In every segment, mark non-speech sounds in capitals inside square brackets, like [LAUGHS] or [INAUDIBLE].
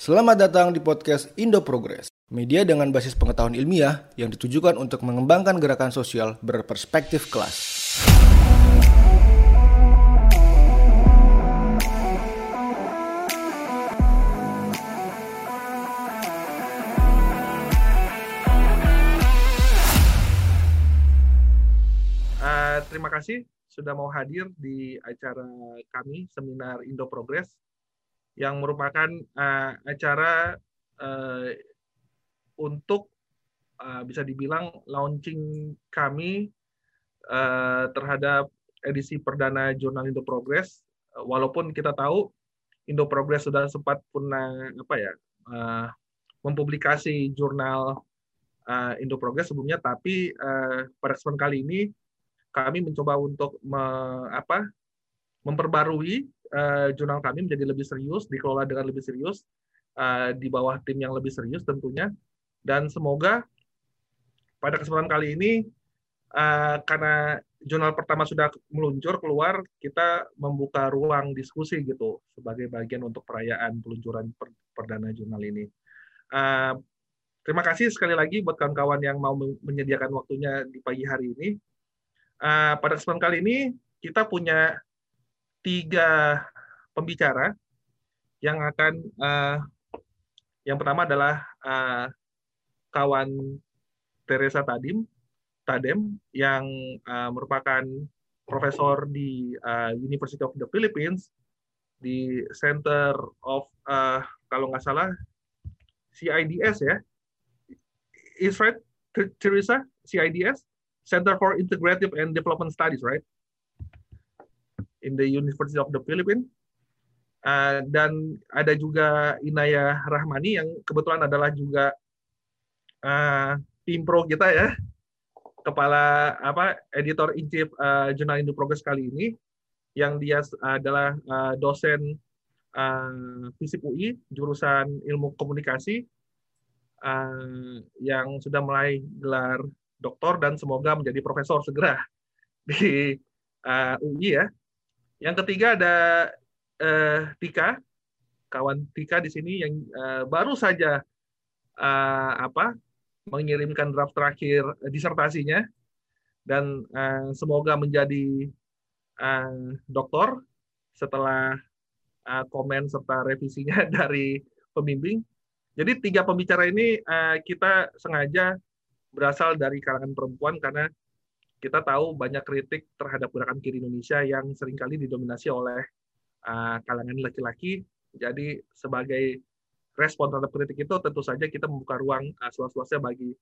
Selamat datang di podcast Indo Progress, media dengan basis pengetahuan ilmiah yang ditujukan untuk mengembangkan gerakan sosial berperspektif kelas. Uh, terima kasih sudah mau hadir di acara kami, seminar Indo Progress yang merupakan uh, acara uh, untuk uh, bisa dibilang launching kami uh, terhadap edisi perdana jurnal Indo Progress. Walaupun kita tahu Indo Progress sudah sempat pernah apa ya uh, mempublikasi jurnal uh, Indo Progress sebelumnya, tapi uh, pada kesempatan kali ini kami mencoba untuk me, apa, memperbarui uh, jurnal kami menjadi lebih serius, dikelola dengan lebih serius, uh, di bawah tim yang lebih serius tentunya. Dan semoga pada kesempatan kali ini, uh, karena jurnal pertama sudah meluncur keluar, kita membuka ruang diskusi gitu sebagai bagian untuk perayaan peluncuran per perdana jurnal ini. Terima kasih sekali lagi buat kawan-kawan yang mau menyediakan waktunya di pagi hari ini. Pada kesempatan kali ini kita punya tiga pembicara yang akan uh, yang pertama adalah uh, kawan Teresa Tadim Tadem yang uh, merupakan profesor di uh, University of the Philippines di Center of uh, kalau nggak salah CIDS ya. Is right Teresa? CIDS Center for Integrative and Development Studies right in the University of the Philippines. Uh, dan ada juga Inaya Rahmani yang kebetulan adalah juga uh, tim pro kita ya, kepala apa editor in chief uh, Jurnal Indo Progress kali ini, yang dia adalah uh, dosen uh, FISIP UI jurusan ilmu komunikasi uh, yang sudah mulai gelar doktor dan semoga menjadi profesor segera [LAUGHS] di uh, UI ya. Yang ketiga ada uh, Tika, kawan Tika di sini yang uh, baru saja uh, apa mengirimkan draft terakhir disertasinya dan uh, semoga menjadi uh, doktor setelah uh, komen serta revisinya [LAUGHS] dari pembimbing. Jadi tiga pembicara ini uh, kita sengaja berasal dari kalangan perempuan karena kita tahu banyak kritik terhadap gerakan kiri Indonesia yang sering kali didominasi oleh uh, kalangan laki-laki. Jadi sebagai respon terhadap kritik itu tentu saja kita membuka ruang uh, seluas-luasnya bagi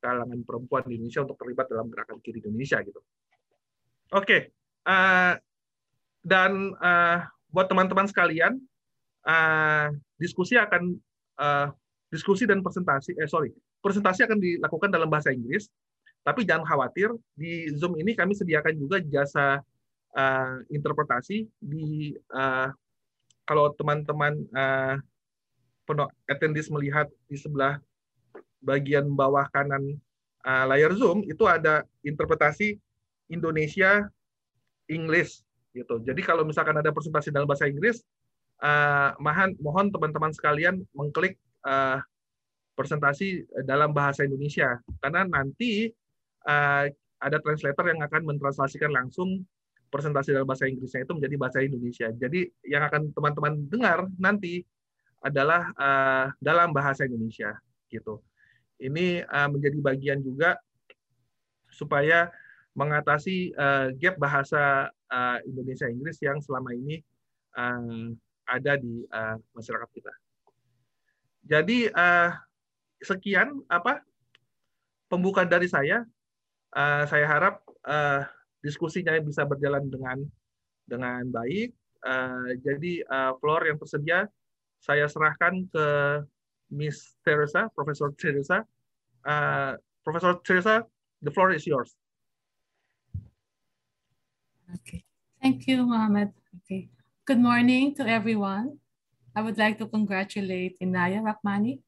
kalangan perempuan di Indonesia untuk terlibat dalam gerakan kiri Indonesia gitu. Oke, okay. uh, dan uh, buat teman-teman sekalian, uh, diskusi akan uh, diskusi dan presentasi, eh sorry, presentasi akan dilakukan dalam bahasa Inggris tapi jangan khawatir, di Zoom ini kami sediakan juga jasa uh, interpretasi di uh, kalau teman-teman uh, attendees melihat di sebelah bagian bawah kanan uh, layar Zoom itu ada interpretasi Indonesia English gitu. Jadi kalau misalkan ada presentasi dalam bahasa Inggris, uh, mohon mohon teman-teman sekalian mengklik uh, presentasi dalam bahasa Indonesia karena nanti uh, ada translator yang akan mentranslasikan langsung presentasi dalam bahasa Inggrisnya itu menjadi bahasa Indonesia. Jadi yang akan teman-teman dengar nanti adalah uh, dalam bahasa Indonesia gitu. Ini uh, menjadi bagian juga supaya mengatasi uh, gap bahasa uh, Indonesia Inggris yang selama ini uh, ada di uh, masyarakat kita. Jadi uh, sekian apa pembukaan dari saya uh, saya harap uh, diskusinya bisa berjalan dengan dengan baik. Uh, jadi uh, floor yang tersedia saya serahkan ke Miss Teresa, Profesor Teresa. Uh, Profesor Teresa, the floor is yours. Okay, thank you, Mohammed. Okay, good morning to everyone. I would like to congratulate Inaya Rahmani,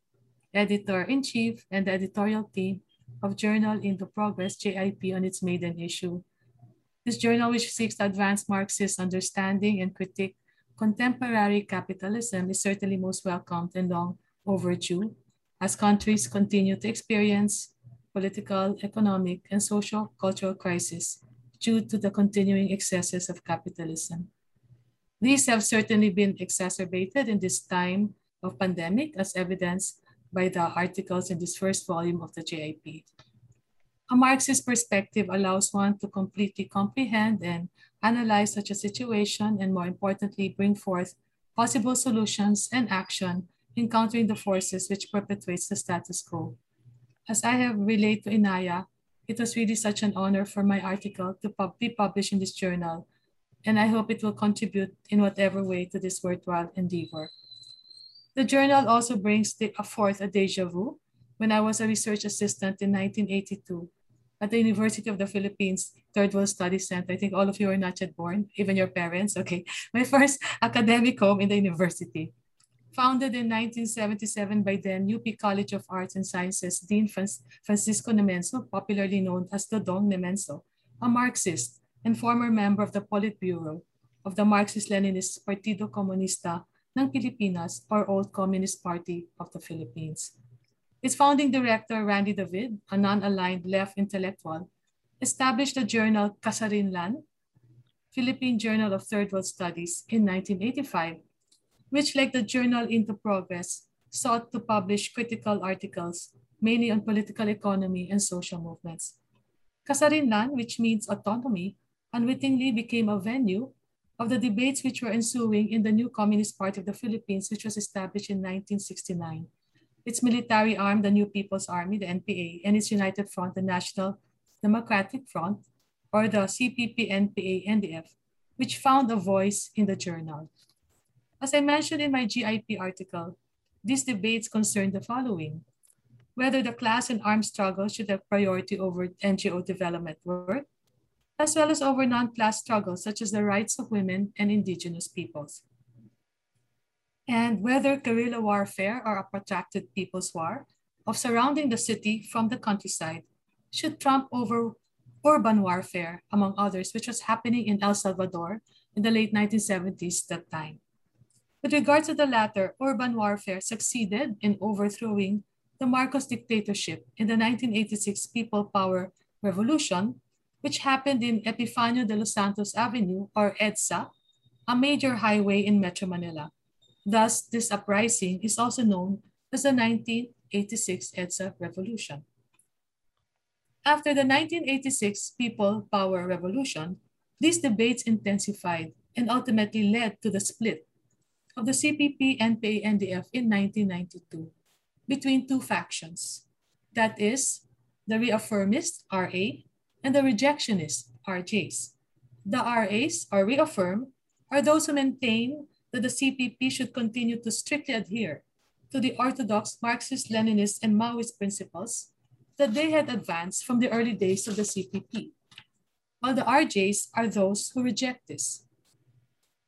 editor-in-chief, and the editorial team of Journal Indo Progress, JIP, on its maiden issue. This journal, which seeks to advance Marxist understanding and critique contemporary capitalism is certainly most welcomed and long overdue as countries continue to experience political, economic, and social cultural crisis due to the continuing excesses of capitalism. These have certainly been exacerbated in this time of pandemic as evidenced by the articles in this first volume of the JIP. A Marxist perspective allows one to completely comprehend and analyze such a situation and more importantly, bring forth possible solutions and action in countering the forces which perpetuates the status quo. As I have relayed to Inaya, it was really such an honor for my article to pub be published in this journal, and I hope it will contribute in whatever way to this worthwhile endeavor. The journal also brings the, forth a deja vu when I was a research assistant in 1982 at the University of the Philippines Third World Studies Center. I think all of you are not yet born, even your parents. Okay. [LAUGHS] My first [LAUGHS] academic home in the university. Founded in 1977 by then UP College of Arts and Sciences Dean Francisco Nemenzo, popularly known as the Dodong Nemenzo, a Marxist and former member of the Politburo of the Marxist-Leninist Partido Komunista ng Pilipinas or Old Communist Party of the Philippines. Its founding director, Randy David, a non-aligned left intellectual, established the journal Kasarinlan, Philippine Journal of Third World Studies, in 1985, which, like the journal Indo Progress, sought to publish critical articles mainly on political economy and social movements. Kasarinlan, which means autonomy, unwittingly became a venue of the debates which were ensuing in the new Communist Party of the Philippines, which was established in 1969 its military arm, the New People's Army, the NPA, and its United Front, the National Democratic Front, or the CPP-NPA-NDF, which found a voice in the journal. As I mentioned in my GIP article, these debates concerned the following. Whether the class and armed struggle should have priority over NGO development work, as well as over non-class struggles such as the rights of women and indigenous peoples and whether guerrilla warfare or a protracted people's war of surrounding the city from the countryside should trump over urban warfare, among others, which was happening in El Salvador in the late 1970s that time. With regard to the latter, urban warfare succeeded in overthrowing the Marcos dictatorship in the 1986 People Power Revolution, which happened in Epifanio de los Santos Avenue, or EDSA, a major highway in Metro Manila. Thus, this uprising is also known as the 1986 EDSA Revolution. After the 1986 People Power Revolution, these debates intensified and ultimately led to the split of the CPP NPA NDF in 1992 between two factions. That is, the reaffirmist RA and the rejectionist RJs. The RAs, or reaffirm, are those who maintain that the CPP should continue to strictly adhere to the orthodox Marxist, Leninist, and Maoist principles that they had advanced from the early days of the CPP, while the RJs are those who reject this.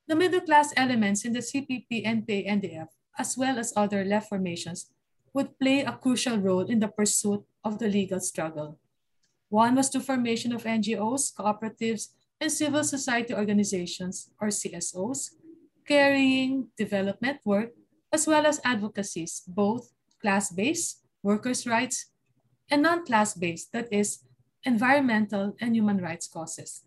The middle class elements in the CPP, NPA, NDF, as well as other left formations, would play a crucial role in the pursuit of the legal struggle. One was the formation of NGOs, cooperatives, and civil society organizations, or CSOs, carrying development work, as well as advocacies, both class-based, workers' rights, and non-class-based, that is, environmental and human rights causes.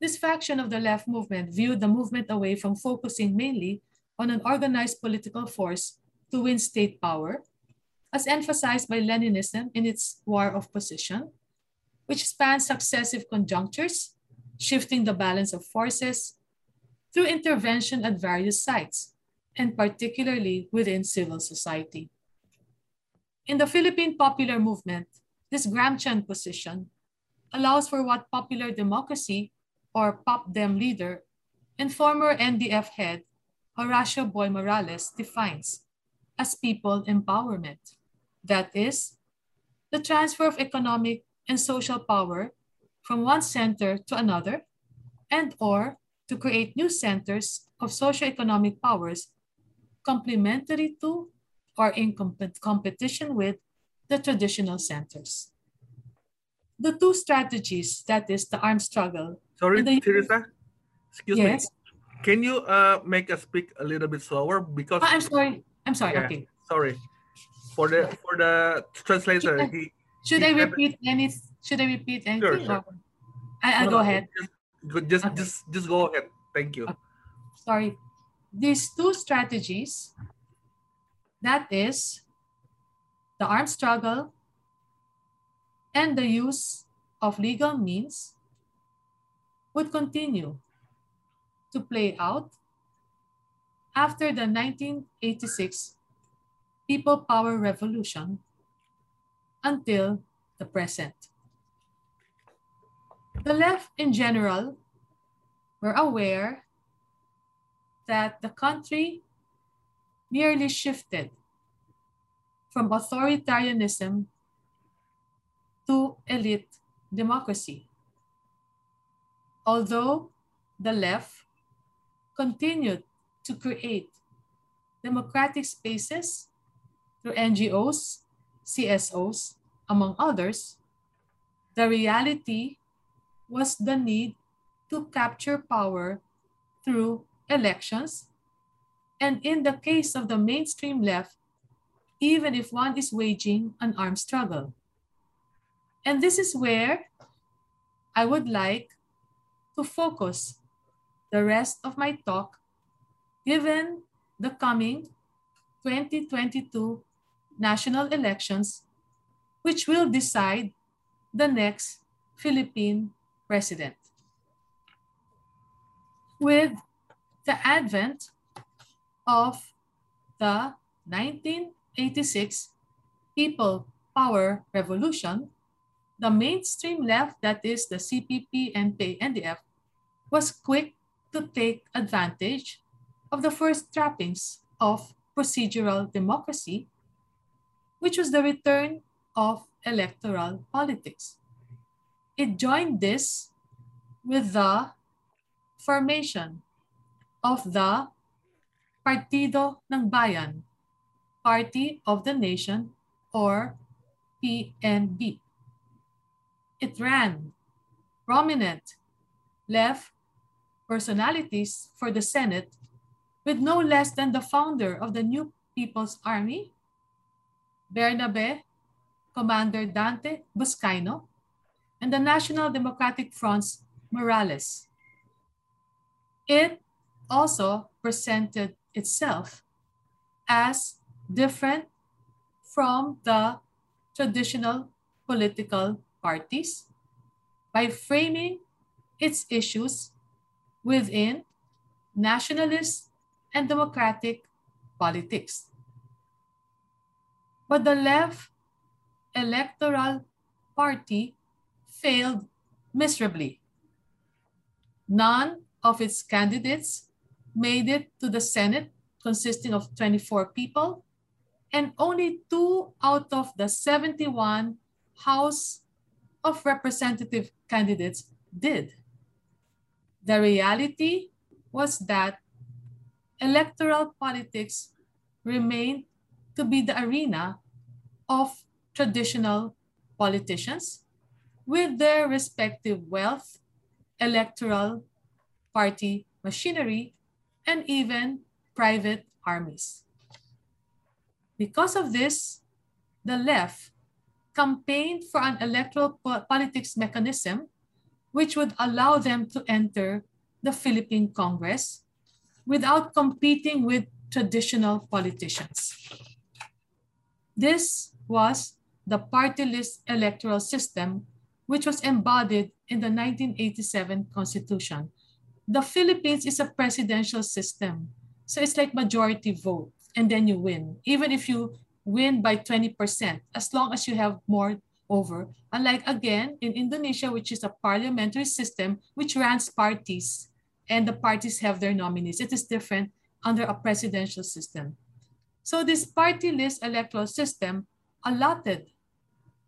This faction of the left movement viewed the movement away from focusing mainly on an organized political force to win state power, as emphasized by Leninism in its war of position, which spans successive conjunctures, shifting the balance of forces, through intervention at various sites, and particularly within civil society. In the Philippine popular movement, this Gramscian position allows for what popular democracy or POP-DEM leader and former NDF head Horacio Boy Morales defines as people empowerment. That is, the transfer of economic and social power from one center to another and or to create new centers of socioeconomic powers complementary to or in comp- competition with the traditional centers. The two strategies, that is the armed struggle. Sorry, the, Teresa, excuse yes. me. can you uh, make us speak a little bit slower because Oh, I'm sorry. I'm sorry. Yeah. Okay. sorry for the for the translator Should I- he Should He I repeat any? Should I repeat anything? sure. or- I, I'll No, go ahead. just just Okay. just just go ahead thank you. Sorry. These two strategies, that is the armed struggle and the use of legal means, would continue to play out after the 1986 People Power Revolution until the present. The left in general were aware that the country merely shifted from authoritarianism to elite democracy. Although the left continued to create democratic spaces through NGOs, CSOs, among others, the reality was the need to capture power through elections. And in the case of the mainstream left, even if one is waging an armed struggle. And this is where I would like to focus the rest of my talk, given the coming 2022 national elections, which will decide the next Philippine president. With the advent of the 1986 People Power Revolution, the mainstream left, that is the CPP and NDF, was quick to take advantage of the first trappings of procedural democracy, which was the return of electoral politics. It joined this with the formation of the Partido ng Bayan, Party of the Nation, or PNB. It ran prominent left personalities for the Senate with no less than the founder of the New People's Army, Bernabe, Commander Dante Buscayno, and the National Democratic Front's Morales. It also presented itself as different from the traditional political parties by framing its issues within nationalist and democratic politics. But the left electoral party failed miserably. None of its candidates made it to the Senate, consisting of 24 people, and only two out of the 71 House of Representative candidates did. The reality was that electoral politics remained to be the arena of traditional politicians with their respective wealth, electoral party machinery, and even private armies. Because of this, the left campaigned for an electoral po- politics mechanism which would allow them to enter the Philippine Congress without competing with traditional politicians. This was the party list electoral system, which was embodied in the 1987 Constitution. The Philippines is a presidential system. So it's like majority vote and then you win. Even if you win by 20%, as long as you have more over. Unlike again in Indonesia, which is a parliamentary system which runs parties and the parties have their nominees. It is different under a presidential system. So this party list electoral system allotted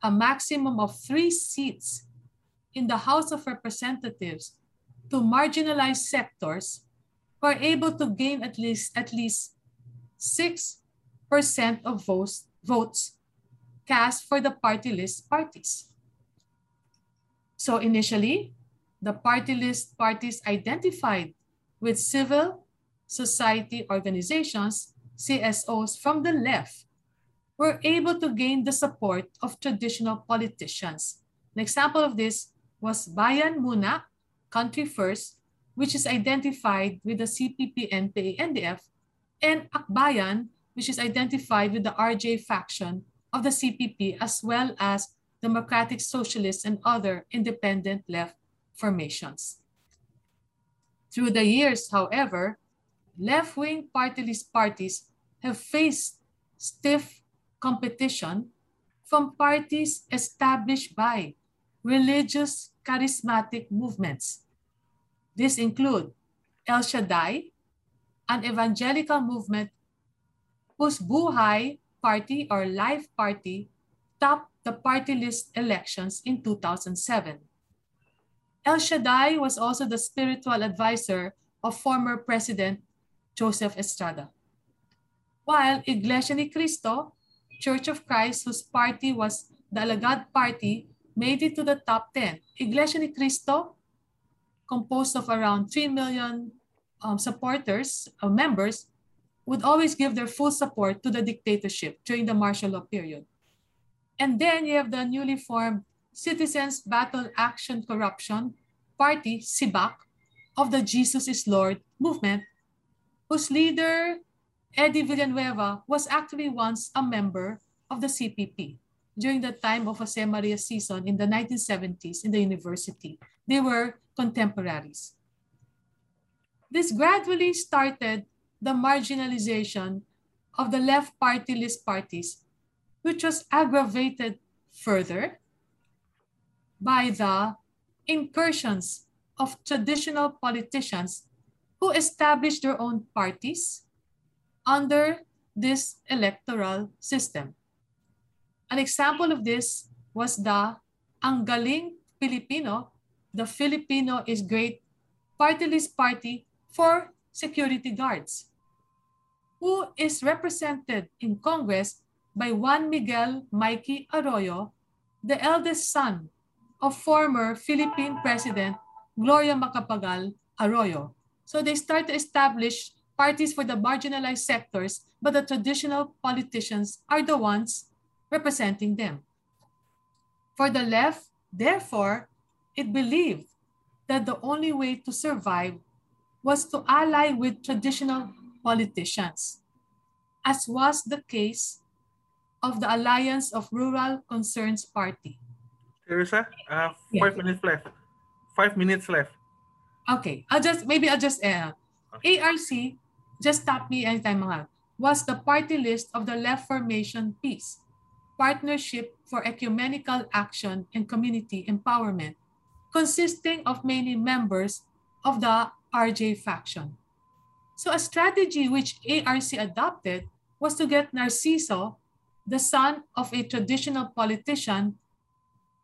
a maximum of three seats in the House of Representatives to marginalized sectors who are able to gain at least at least 6% of votes, votes cast for the party list parties. So initially, the party list parties identified with civil society organizations, CSOs from the left, were able to gain the support of traditional politicians. An example of this was Bayan Muna, Country First, which is identified with the CPP, NPA, NDF, and Akbayan, which is identified with the RJ faction of the CPP, as well as Democratic Socialists and other independent left formations. Through the years, however, left-wing parties have faced stiff competition from parties established by religious charismatic movements. These include El Shaddai, an evangelical movement whose Buhay Party or Life Party topped the party list elections in 2007. El Shaddai was also the spiritual advisor of former President Joseph Estrada. While Iglesia ni Cristo, Church of Christ, whose party was the Alagad Party, made it to the top 10. Iglesia ni Cristo, composed of around 3 million um, supporters, uh, members, would always give their full support to the dictatorship during the martial law period. And then you have the newly formed Citizens Battle Action Corruption Party, CIBAC, of the Jesus is Lord movement, whose leader, Eddie Villanueva, was actually once a member of the CPP during the time of Jose Maria Sison in the 1970s in the university. They were contemporaries. This gradually started the marginalization of the left party list parties, which was aggravated further by the incursions of traditional politicians who established their own parties under this electoral system. An example of this was the Ang Galing Filipino, the Filipino is Great party list party for security guards, who is represented in Congress by Juan Miguel Mikey Arroyo, the eldest son of former Philippine President Gloria Macapagal Arroyo. So they start to establish parties for the marginalized sectors, but the traditional politicians are the ones representing them. For the left, therefore, it believed that the only way to survive was to ally with traditional politicians, as was the case of the Alliance of Rural Concerns Party. Teresa, uh, five yeah. minutes left. Five minutes left. Okay, I'll just, maybe I'll just, uh, okay. ARC, just stop me anytime mga, was the party list of the Left Formation Peace, Partnership for Ecumenical Action and Community Empowerment, consisting of many members of the RJ faction. So a strategy which ARC adopted was to get Narciso, the son of a traditional politician,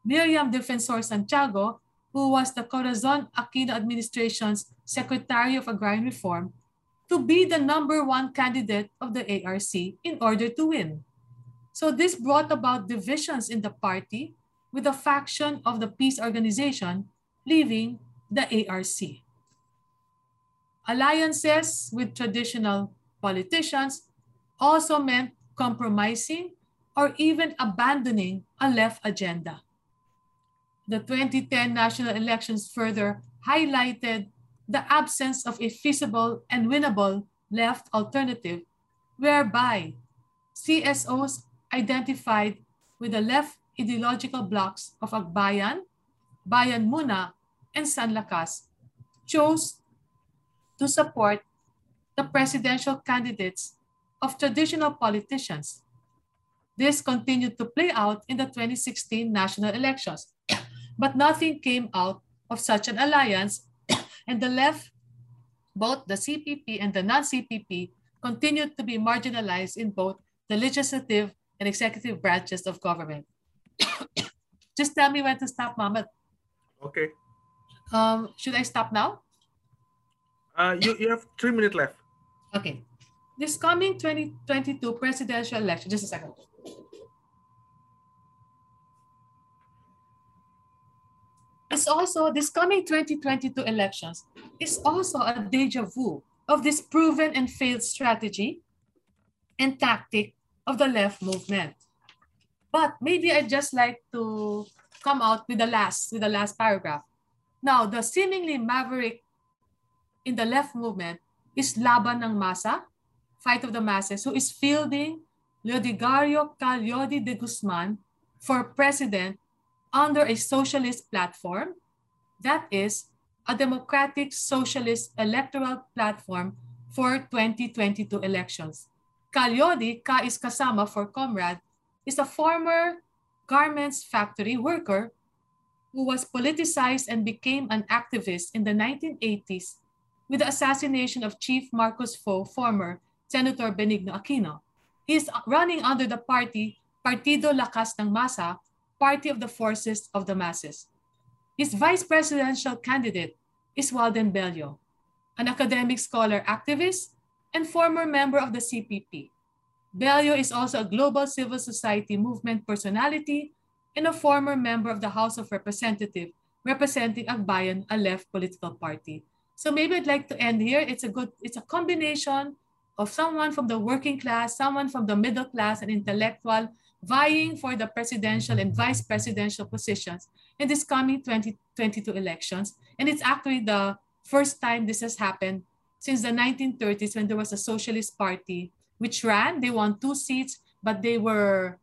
Miriam Defensor Santiago, who was the Corazon Aquino administration's Secretary of Agrarian Reform, to be the number one candidate of the ARC in order to win. So this brought about divisions in the party with a faction of the peace organization leaving the ARC. Alliances with traditional politicians also meant compromising or even abandoning a left agenda. The 2010 national elections further highlighted the absence of a feasible and winnable left alternative whereby CSOs identified with the left ideological blocks of Akbayan, Bayan Muna, and Sanlakas chose to support the presidential candidates of traditional politicians. This continued to play out in the 2016 national elections, but nothing came out of such an alliance, and the left, both the CPP and the non-CPP, continued to be marginalized in both the legislative and executive branches of government. [COUGHS] Just tell me when to stop, Mohammed. Okay. Um, should I stop now? Uh, you, you have three minutes left. Okay. This coming 2022 presidential election, just a second. Is also this coming 2022 elections is also a deja vu of this proven and failed strategy and tactic of the left movement. But maybe I'd just like to come out with the last with the last paragraph. Now, the seemingly maverick in the left movement is Laban ng Masa, Fight of the Masses, who is fielding Leodegario Ka Leody de Guzman for president under a socialist platform, that is, a democratic socialist electoral platform for 2022 elections. Ka Leody, Ka is kasama for comrade, is a former garments factory worker who was politicized and became an activist in the 1980s with the assassination of Chief Marcos foe, former Senator Benigno Aquino. He is running under the party Partido Lakas ng Masa, Party of the Forces of the Masses. His vice presidential candidate is Walden Bello, an academic scholar activist and former member of the CPP. Bello is also a global civil society movement personality and a former member of the House of Representatives representing Akbayan, a left political party. So maybe I'd like to end here. It's a good, it's a combination of someone from the working class, someone from the middle class and intellectual vying for the presidential and vice presidential positions in this coming 2022 elections. And it's actually the first time this has happened since the 1930s when there was a socialist party which ran. They won two seats, but they were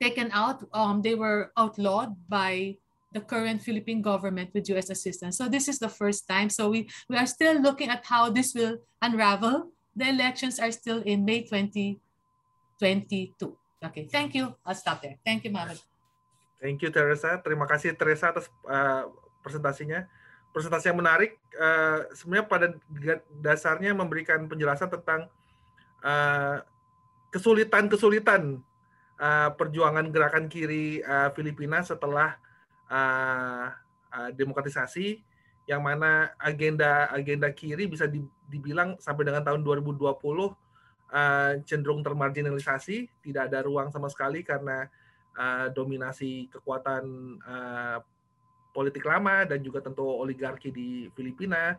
taken out. Um, they were outlawed by the current Philippine government with US assistance. So this is the first time. So we, we are still looking at how this will unravel. The elections are still in May 2022. Okay, thank you. I'll stop there. Thank you, Mohammed. Thank you, Teresa. Terima kasih, Teresa, atas uh, presentasinya. Presentasi yang menarik. Uh, sebenarnya pada dasarnya memberikan penjelasan tentang kesulitan-kesulitan uh, perjuangan gerakan kiri uh, Filipina setelah uh, uh, demokratisasi, yang mana agenda-agenda kiri bisa dibilang sampai dengan tahun 2020 uh, cenderung termarginalisasi, tidak ada ruang sama sekali karena uh, dominasi kekuatan uh, politik lama dan juga tentu oligarki di Filipina.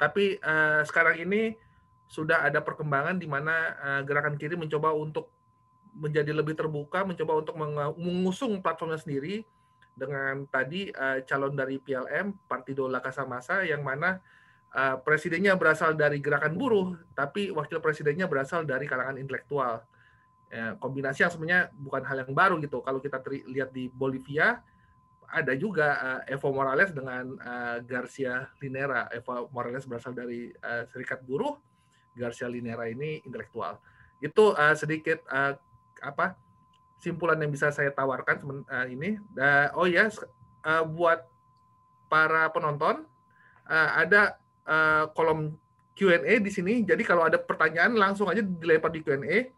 Tapi sekarang ini sudah ada perkembangan di mana gerakan kiri mencoba untuk menjadi lebih terbuka, mencoba untuk mengusung platformnya sendiri dengan tadi calon dari PLM Partido La Casa Masa yang mana uh, presidennya berasal dari gerakan buruh, tapi wakil presidennya berasal dari kalangan intelektual. Ya, kombinasi yang sebenarnya bukan hal yang baru gitu. Kalau kita lihat di Bolivia, ada juga uh, Evo Morales dengan uh, Garcia Linera. Evo Morales berasal dari Serikat Buruh, Garcia Linera ini intelektual. Itu sedikit apa simpulan yang bisa saya tawarkan ini. Oh ya, uh, buat para penonton ada uh, kolom Q&A di sini. Jadi kalau ada pertanyaan langsung aja dilempar di Q&A.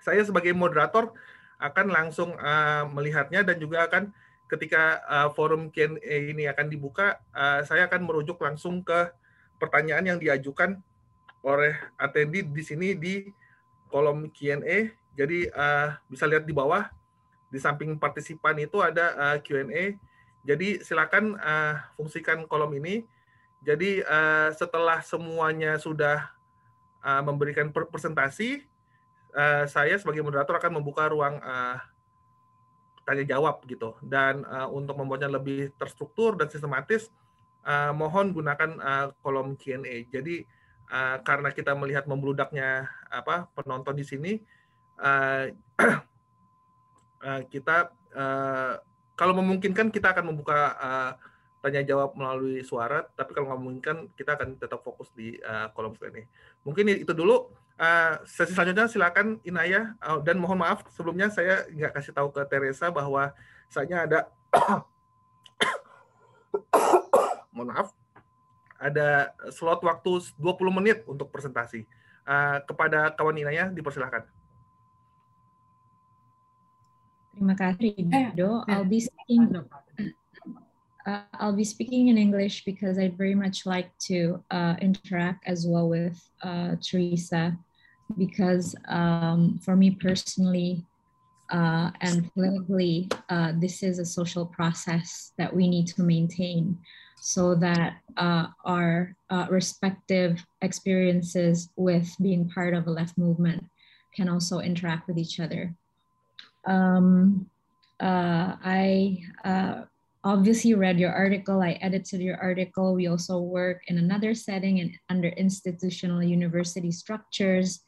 Saya sebagai moderator akan langsung uh, melihatnya dan juga akan ketika uh, forum Q&A ini akan dibuka, uh, saya akan merujuk langsung ke pertanyaan yang diajukan oleh atendi di sini di kolom Q&A. Jadi uh, bisa lihat di bawah di samping partisipan itu ada uh, Q&A. Jadi silakan uh, fungsikan kolom ini jadi uh, setelah semuanya sudah uh, memberikan presentasi, uh, saya sebagai moderator akan membuka ruang uh, tanya jawab gitu. Dan uh, untuk membuatnya lebih terstruktur dan sistematis, uh, mohon gunakan uh, kolom Q&A. Jadi uh, karena kita melihat membludaknya apa penonton di sini, uh, uh, [CLEARS THROAT] kita uh, kalau memungkinkan kita akan membuka uh, tanya jawab melalui suara, tapi kalau nggak memungkinkan kita akan tetap fokus di uh, kolom Q&A. Mungkin itu dulu. Uh, sesi selanjutnya silakan Inaya uh, dan mohon maaf sebelumnya saya nggak kasih tahu ke Teresa bahwa saya ada [COUGHS] mohon maaf ada slot waktu 20 menit untuk presentasi. Uh, kepada kawan Inaya dipersilahkan. Terima kasih, Do. I'll be speaking uh, I'll be speaking in English because I'd very much like to uh, interact as well with uh, Teresa because um, for me personally, Uh, and politically, uh, this is a social process that we need to maintain so that uh, our respective experiences with being part of a left movement can also interact with each other. Um, I obviously read your article, I edited your article. We also work in another setting and under institutional university structures.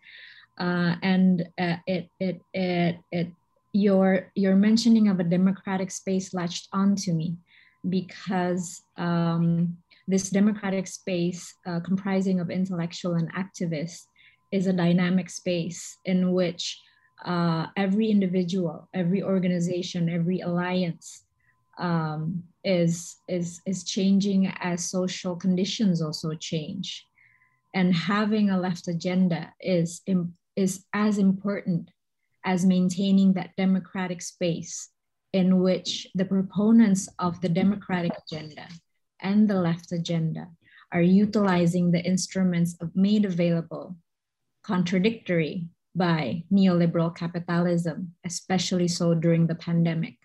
Uh, and uh, it, it, it, it, your, your mentioning of a democratic space latched onto me because um, this democratic space uh, comprising of intellectual and activists is a dynamic space in which uh, every individual, every organization, every alliance um, is, is, is changing as social conditions also change. And having a left agenda is, is as important as maintaining that democratic space in which the proponents of the democratic agenda and the left agenda are utilizing the instruments made available contradictory by neoliberal capitalism, especially so during the pandemic.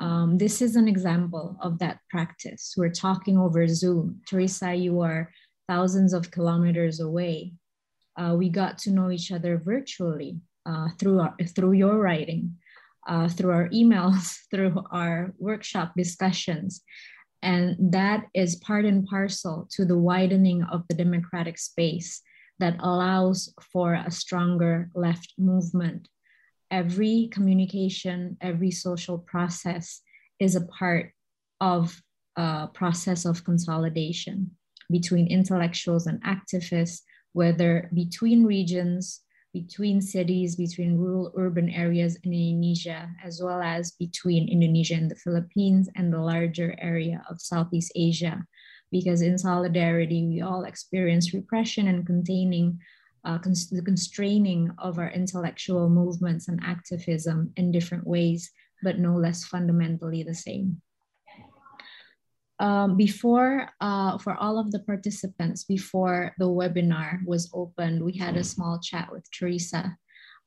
Um, this is an example of that practice. We're talking over Zoom. Teresa, you are thousands of kilometers away. Uh, we got to know each other virtually uh, through, our, through your writing, uh, through our emails, [LAUGHS] through our workshop discussions. And that is part and parcel to the widening of the democratic space that allows for a stronger left movement. Every communication, every social process is a part of a process of consolidation between intellectuals and activists, whether between regions, between cities, between rural urban areas in Indonesia, as well as between Indonesia and the Philippines and the larger area of Southeast Asia, because in solidarity, we all experience repression and containing uh, cons the constraining of our intellectual movements and activism in different ways, but no less fundamentally the same. Um, before, uh, for all of the participants, before the webinar was opened, we had a small chat with Teresa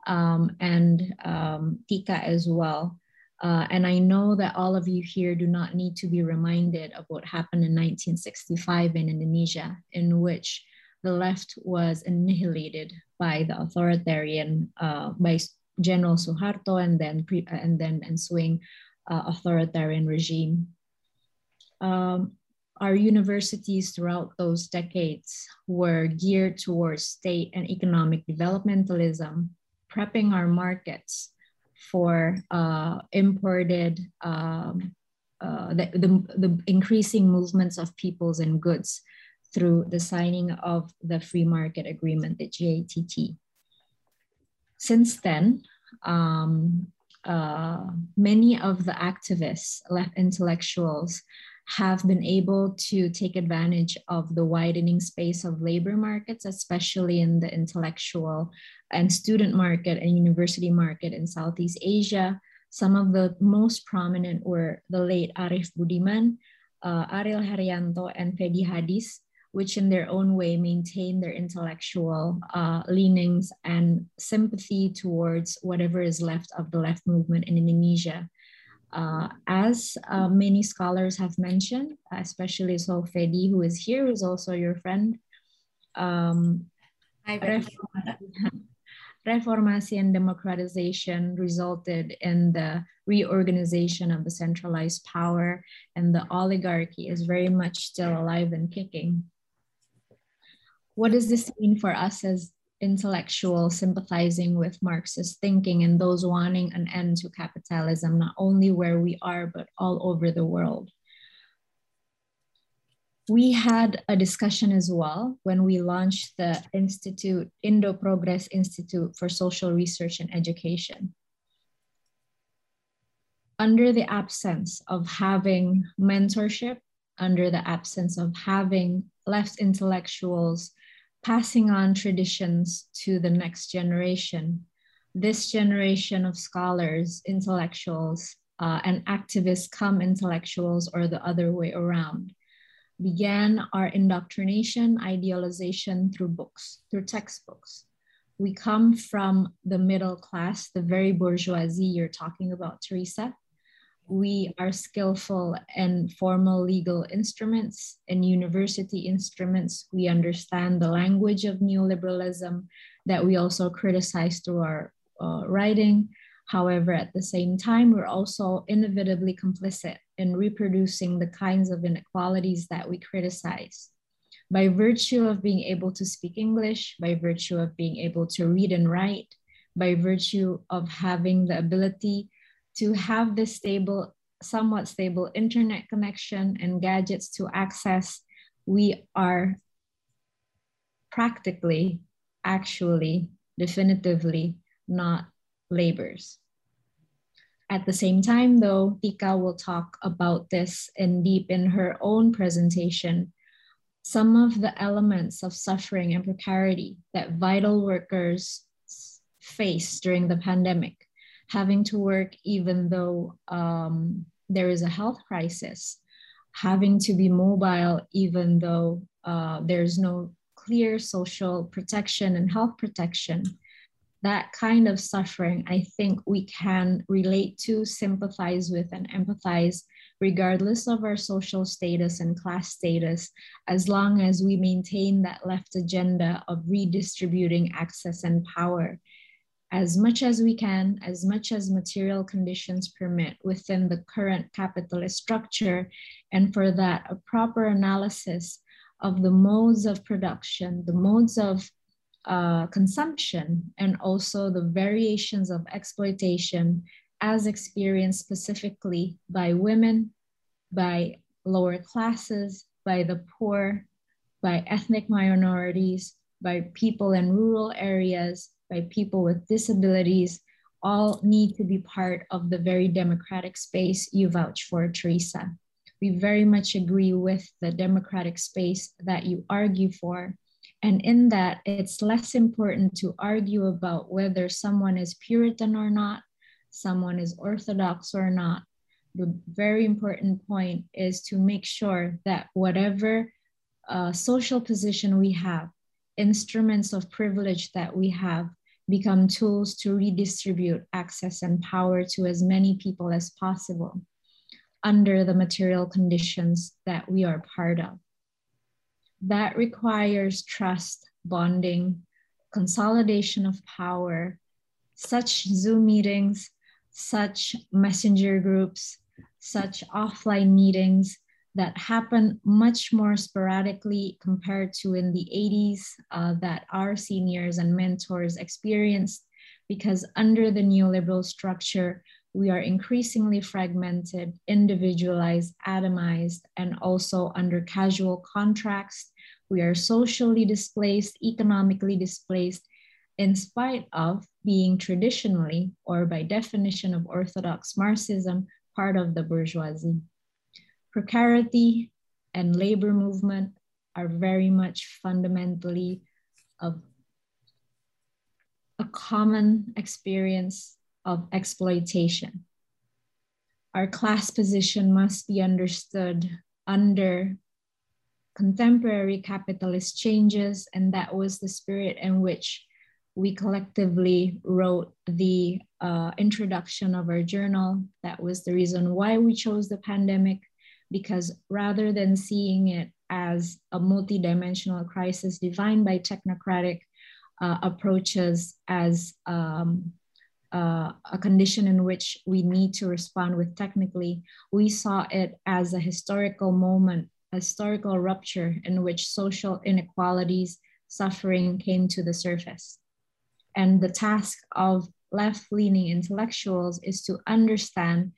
um, and um, Tika as well. Uh, and I know that all of you here do not need to be reminded of what happened in 1965 in Indonesia, in which the left was annihilated by the authoritarian, uh, by General Suharto and then, pre, and then ensuing uh, authoritarian regime. Um, our universities throughout those decades were geared towards state and economic developmentalism, prepping our markets for uh, imported, um, uh, the, the, the, increasing movements of peoples and goods through the signing of the free market agreement, the GATT. Since then, um, uh, many of the activists, left intellectuals, have been able to take advantage of the widening space of labor markets, especially in the intellectual and student market and university market in Southeast Asia. Some of the most prominent were the late Arif Budiman, uh, Ariel Heryanto, and Vedi Hadiz, which in their own way maintain their intellectual uh, leanings and sympathy towards whatever is left of the left movement in Indonesia. Uh, as uh, many scholars have mentioned, especially so Vedi, who is here, who is also your friend, um, reformation [LAUGHS] and democratization resulted in the reorganization of the centralized power, and the oligarchy is very much still alive and kicking. What does this mean for us as intellectuals sympathizing with Marxist thinking and those wanting an end to capitalism, not only where we are, but all over the world? we had a discussion as well when we launched the Institute, Indo Progress Institute for Social Research and Education. Under the absence of having mentorship, under the absence of having left intellectuals passing on traditions to the next generation, this generation of scholars, intellectuals, uh, and activists come intellectuals or the other way around began our indoctrination, idealization through books, through textbooks. we come from the middle class, the very bourgeoisie you're talking about, Teresa. We are skillful in formal legal instruments and university instruments. We understand the language of neoliberalism that we also criticize through our uh, writing. However, at the same time, we're also inevitably complicit in reproducing the kinds of inequalities that we criticize by virtue of being able to speak English, by virtue of being able to read and write, by virtue of having the ability to have this stable, somewhat stable internet connection and gadgets to access, we are practically, actually, definitively not laborers. At the same time, though, Tika will talk about this in deep in her own presentation some of the elements of suffering and precarity that vital workers face during the pandemic, having to work even though um, there is a health crisis, having to be mobile even though uh, there's no clear social protection and health protection. That kind of suffering, I think we can relate to, sympathize with, and empathize regardless of our social status and class status, as long as we maintain that left agenda of redistributing access and power as much as we can, as much as material conditions permit within the current capitalist structure, and for that, a proper analysis of the modes of production, the modes of uh, consumption, and also the variations of exploitation as experienced specifically by women, by lower classes, by the poor, by ethnic minorities, by people in rural areas, by people with disabilities, all need to be part of the very democratic space you vouch for, Teresa. We very much agree with the democratic space that you argue for. And in that, it's less important to argue about whether someone is Puritan or not, someone is Orthodox or not. The very important point is to make sure that whatever uh, social position we have, instruments of privilege that we have, become tools to redistribute access and power to as many people as possible under the material conditions that we are part of. That requires trust, bonding, consolidation of power, such Zoom meetings, such messenger groups, such offline meetings that happen much more sporadically compared to in the 80s uh, that our seniors and mentors experienced because under the neoliberal structure, we are increasingly fragmented, individualized, atomized, and also under casual contracts. We are socially displaced, economically displaced, in spite of being traditionally, or by definition of Orthodox Marxism, part of the bourgeoisie. Precarity and labor movement are very much fundamentally of a common experience of exploitation. Our class position must be understood under contemporary capitalist changes, and that was the spirit in which we collectively wrote the uh, introduction of our journal. That was the reason why we chose the pandemic, because rather than seeing it as a multidimensional crisis defined by technocratic uh, approaches as um, uh, a condition in which we need to respond with technically, we saw it as a historical moment, a historical rupture in which social inequalities, suffering came to the surface. And the task of left leaning intellectuals is to understand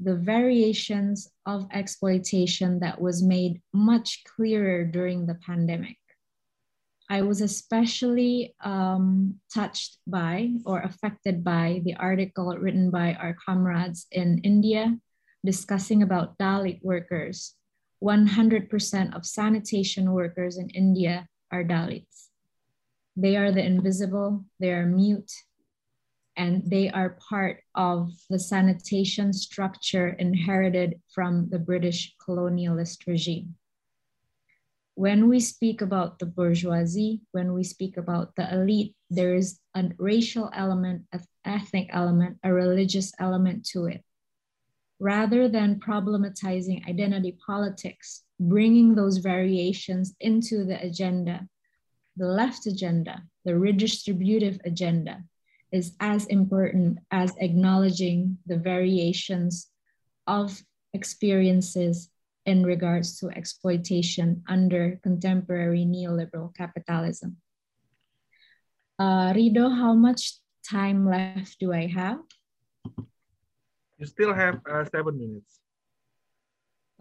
the variations of exploitation that was made much clearer during the pandemic. I was especially um, touched by or affected by the article written by our comrades in India discussing about Dalit workers. 100% of sanitation workers in India are Dalits. They are the invisible, they are mute, and they are part of the sanitation structure inherited from the British colonialist regime. when we speak about the bourgeoisie, when we speak about the elite, there is a racial element, an ethnic element, a religious element to it. Rather than problematizing identity politics, bringing those variations into the agenda, the left agenda, the redistributive agenda, is as important as acknowledging the variations of experiences in regards to exploitation under contemporary neoliberal capitalism. Uh, Rido, how much time left do I have? You still have uh, seven minutes.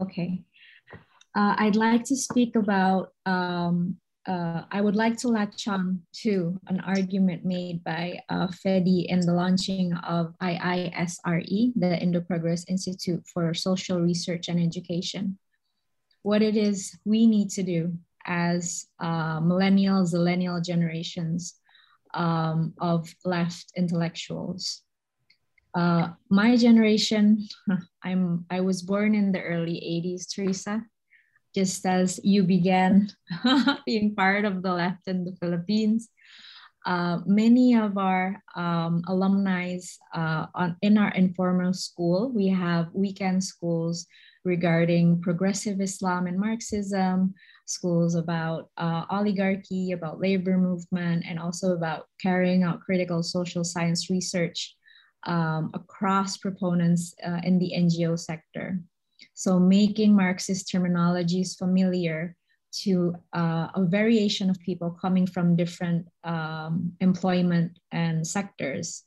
Okay. Uh, I'd like to speak about um, uh, I would like to latch on to an argument made by uh, Vedi in the launching of IISRE, the Indo-Progress Institute for Social Research and Education. What it is we need to do as uh, millennial, zillennial generations um, of left intellectuals. Uh, my generation, [LAUGHS] I'm, I was born in the early 80s, Teresa just as you began [LAUGHS] being part of the left in the Philippines. Uh, many of our um, alumni uh, on, in our informal school, we have weekend schools regarding progressive Islam and Marxism, schools about uh, oligarchy, about labor movement, and also about carrying out critical social science research um, across proponents uh, in the NGO sector. So making Marxist terminologies familiar to uh, a variation of people coming from different um, employment and sectors.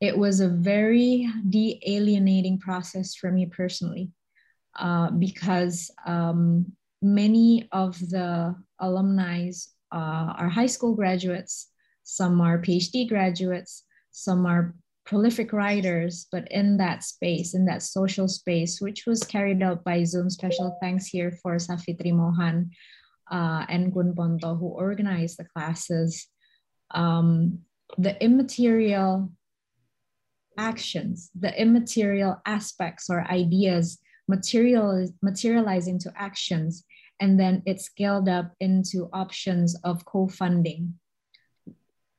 It was a very de-alienating process for me personally uh, because um, many of the alumni uh, are high school graduates, some are PhD graduates, some are prolific writers, but in that space, in that social space, which was carried out by Zoom. Special thanks here for Safitri Mohan uh, and Gun Ponto, who organized the classes. Um, the immaterial actions, the immaterial aspects or ideas material, materializing to actions, and then it scaled up into options of co-funding.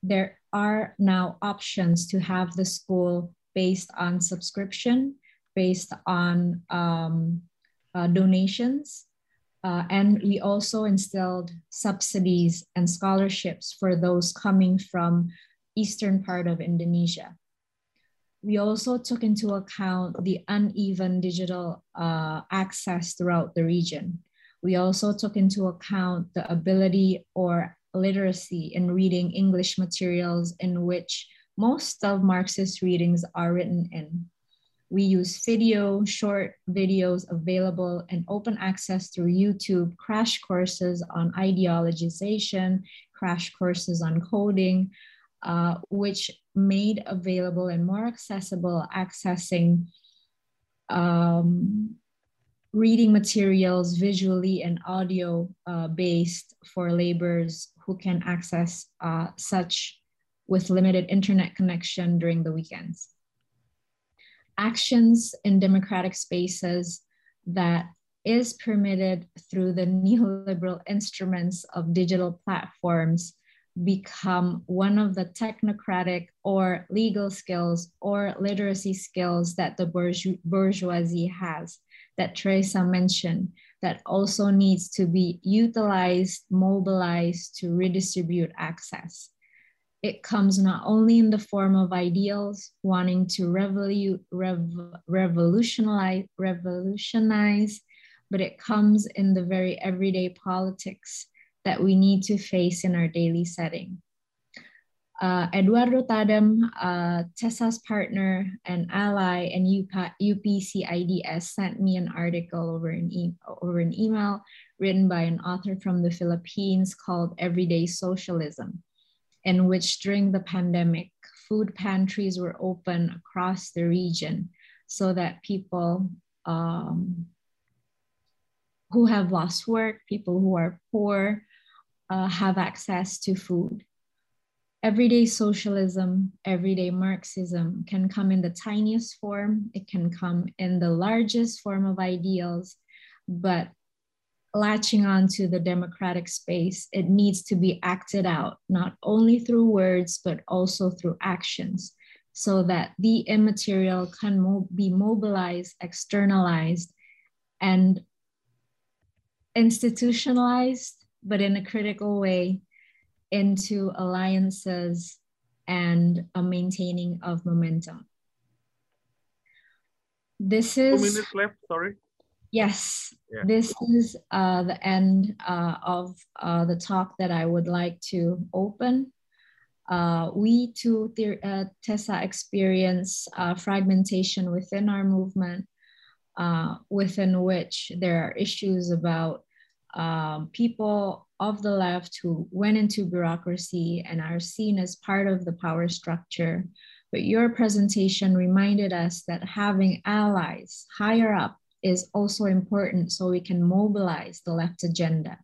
There are now options to have the school based on subscription, based on um, uh, donations. Uh, and we also instilled subsidies and scholarships for those coming from eastern part of Indonesia. We also took into account the uneven digital uh, access throughout the region. We also took into account the ability or literacy in reading English materials in which most of Marxist readings are written in. We use video, short videos available and open access through YouTube, crash courses on ideologization, crash courses on coding, uh, which made available and more accessible accessing um, reading materials visually and audio uh, based for laborers who can access uh, such with limited internet connection during the weekends. Actions in democratic spaces that is permitted through the neoliberal instruments of digital platforms become one of the technocratic or legal skills or literacy skills that the bourgeoisie has that Teresa mentioned that also needs to be utilized, mobilized to redistribute access. It comes not only in the form of ideals wanting to revolu rev revolutionize, revolutionize, but it comes in the very everyday politics that we need to face in our daily setting uh, Eduardo Tadem, uh, Tessa's partner and ally and UPCIDS sent me an article over an, e over an email written by an author from the Philippines called Everyday Socialism, in which during the pandemic, food pantries were open across the region so that people um, who have lost work, people who are poor, uh, have access to food everyday socialism, everyday Marxism can come in the tiniest form, it can come in the largest form of ideals, but latching onto the democratic space, it needs to be acted out, not only through words, but also through actions, so that the immaterial can mo be mobilized, externalized, and institutionalized, but in a critical way, into alliances and a maintaining of momentum. This is. Two minutes left, sorry. Yes, yeah. this is uh, the end uh, of uh, the talk that I would like to open. Uh, we too, uh, Tessa, experience uh, fragmentation within our movement, within which there are issues about um, people of the left who went into bureaucracy and are seen as part of the power structure. But your presentation reminded us that having allies higher up is also important so we can mobilize the left agenda.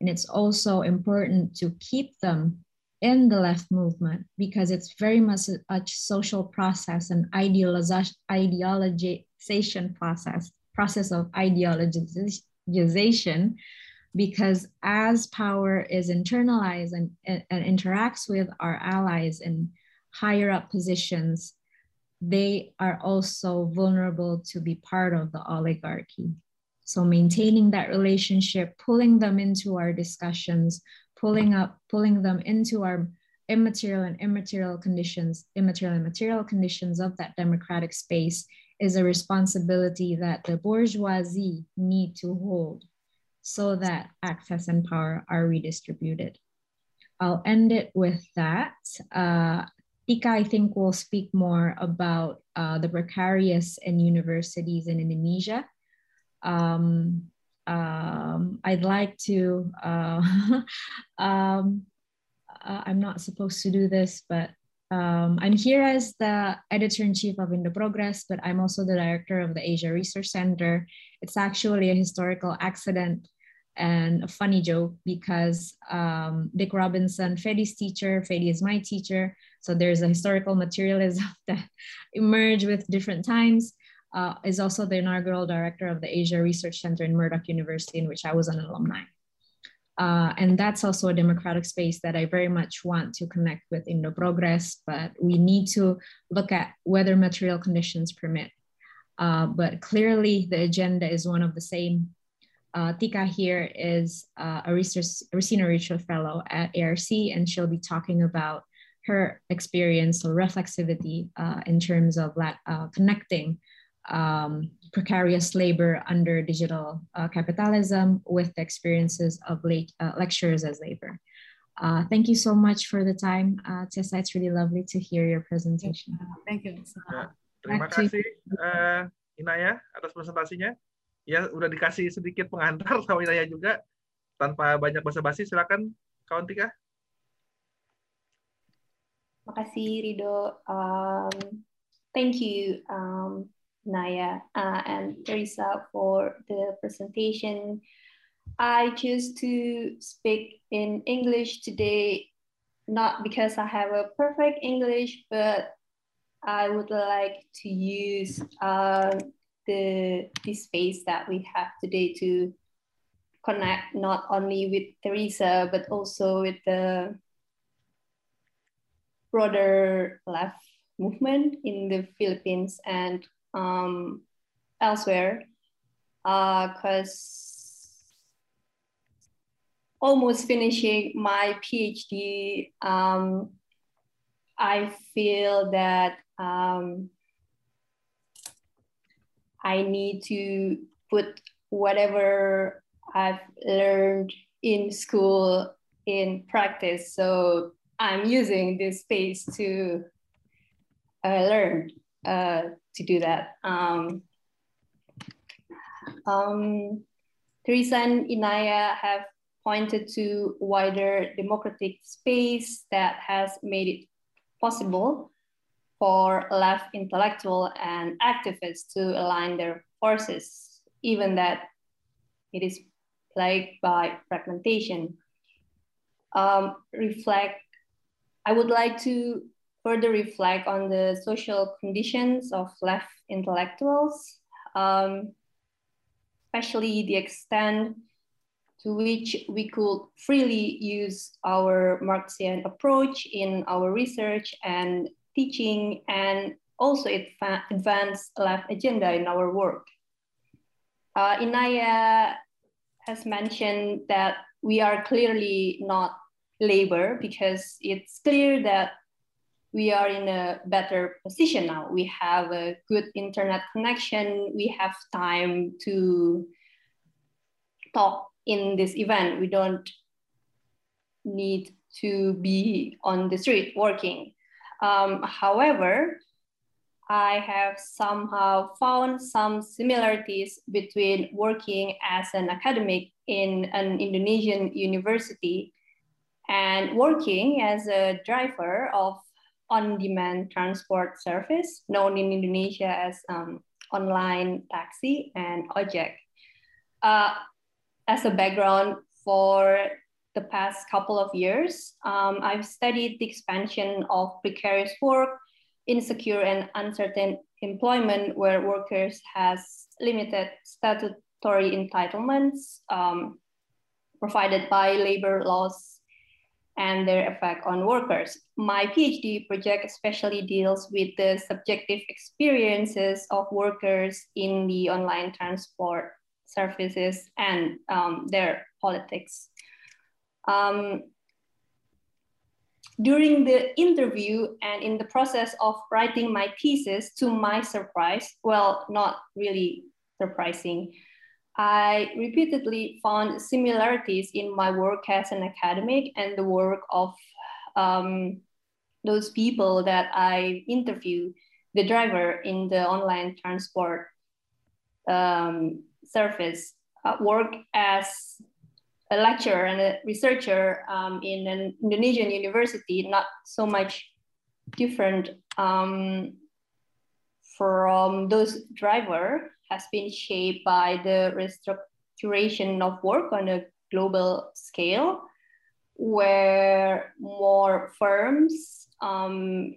And it's also important to keep them in the left movement because it's very much a social process and ideologization process, process of ideologization, because as power is internalized and, and, and interacts with our allies in higher up positions, they are also vulnerable to be part of the oligarchy. So maintaining that relationship, pulling them into our discussions, pulling up, pulling them into our immaterial and immaterial conditions, immaterial and material conditions of that democratic space is a responsibility that the bourgeoisie need to hold so that access and power are redistributed. I'll end it with that. Uh, Tika, I think, will speak more about uh, the precarious in universities in Indonesia. Um, um, I'd like to, uh, [LAUGHS] um, uh, I'm not supposed to do this, but um, I'm here as the editor-in-chief of Indo Progress, but I'm also the director of the Asia Research Center. It's actually a historical accident and a funny joke because um, Dick Robison, Vedi's teacher, Fedi is my teacher. So there's a historical materialism [LAUGHS] that emerge with different times. Uh, is also the inaugural director of the Asia Research Center in Murdoch University, in which I was an alumni. Uh, and that's also a democratic space that I very much want to connect with Indo Progress, but we need to look at whether material conditions permit. Uh, but clearly the agenda is one of the same uh, Tika here is uh, a research Racine Rachel Fellow at ARC, and she'll be talking about her experience or reflexivity uh, in terms of uh, connecting um, precarious labor under digital uh, capitalism with the experiences of late, uh, lecturers as labor. thank you so much for the time, Tessa. It's really lovely to hear your presentation. Thank you. Ya, terima kasih, uh, Inaya, atas presentasinya. Ya udah dikasih sedikit pengantar [LAUGHS] sama saya juga tanpa banyak basa-basi silakan kawan Tika. Makasih Rido. Um, thank you um, Naya uh, and Teresa for the presentation. I choose to speak in English today, not because I have a perfect English, but I would like to use uh, the, the space that we have today to connect not only with Teresa, but also with the broader left movement in the Philippines and um, elsewhere. Because uh, almost finishing my PhD, um, I feel that um, I need to put whatever I've learned in school in practice. So I'm using this space to uh, learn uh, to do that. Um, um, Teresa and Inaya have pointed to wider democratic space that has made it possible for left intellectual and activists to align their forces, even that it is plagued by fragmentation. Um, reflect, I would like to further reflect on the social conditions of left intellectuals, um, especially the extent to which we could freely use our Marxian approach in our research and teaching and also advance left agenda in our work. Uh, Inaya has mentioned that we are clearly not labor because it's clear that we are in a better position now. We have a good internet connection. We have time to talk in this event. We don't need to be on the street working. Um, however, I have somehow found some similarities between working as an academic in an Indonesian university and working as a driver of on-demand transport service known in Indonesia as um, online taxi and ojek. Uh, as a background for the past couple of years, um, I've studied the expansion of precarious work, insecure and uncertain employment where workers has limited statutory entitlements um, provided by labor laws and their effect on workers. My PhD project especially deals with the subjective experiences of workers in the online transport services and um, their politics. Um, during the interview and in the process of writing my thesis, to my surprise, well, not really surprising, I repeatedly found similarities in my work as an academic and the work of um, those people that I interview, the driver in the online transport um, service, uh, work as a lecturer and a researcher um, in an Indonesian university, not so much different um, from those driver has been shaped by the restructuration of work on a global scale, where more firms um,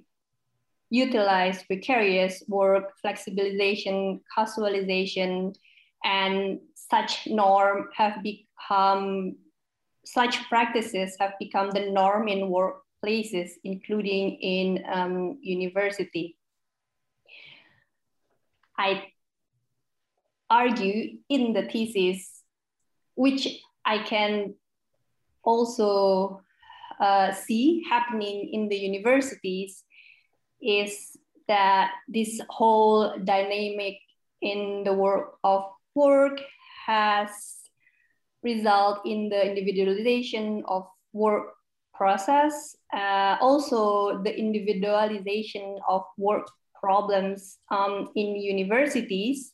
utilize precarious work, flexibilization, casualization, and such norm have become, such practices have become the norm in workplaces, including in um, university. I argue in the thesis, which I can also uh, see happening in the universities, is that this whole dynamic in the work of work has result in the individualization of work process, uh, also the individualization of work problems um, in universities,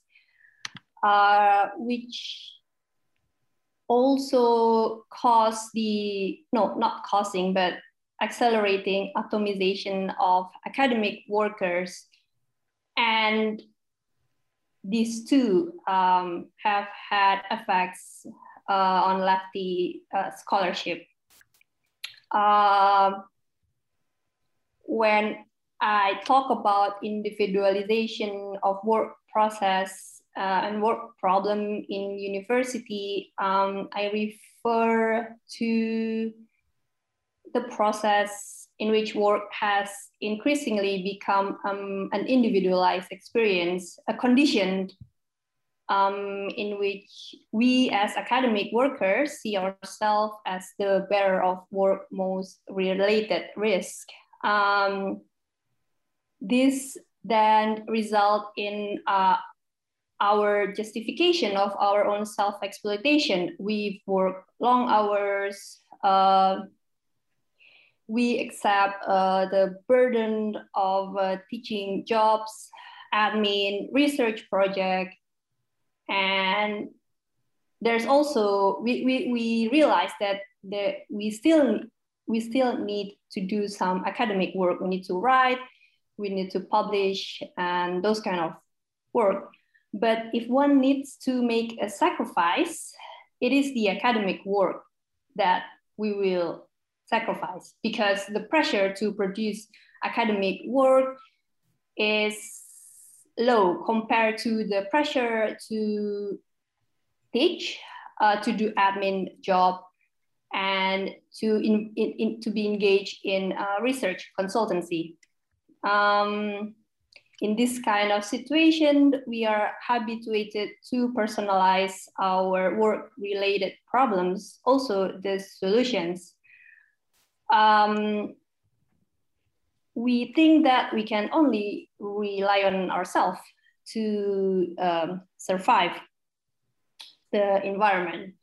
uh, which also cause the, no, not causing, but accelerating atomization of academic workers. And these two um, have had effects uh, on lefty uh, scholarship. Uh, when I talk about individualization of work process uh, and work problem in university, um, I refer to the process in which work has increasingly become um, an individualized experience, a condition um, in which we as academic workers see ourselves as the bearer of work most related risk. Um, this then result in uh, our justification of our own self-exploitation. We've worked long hours, uh, we accept uh, the burden of uh, teaching jobs, admin, research project, and there's also we, we, we realize that the, we still we still need to do some academic work. We need to write, we need to publish, and those kind of work. But if one needs to make a sacrifice, it is the academic work that we will sacrifice because the pressure to produce academic work is low compared to the pressure to teach uh, to do admin job and to, in, in, in to be engaged in uh, research consultancy. Um, in this kind of situation, we are habituated to personalize our work-related problems, also the solutions. Um, we think that we can only rely on ourselves to um, survive the environment.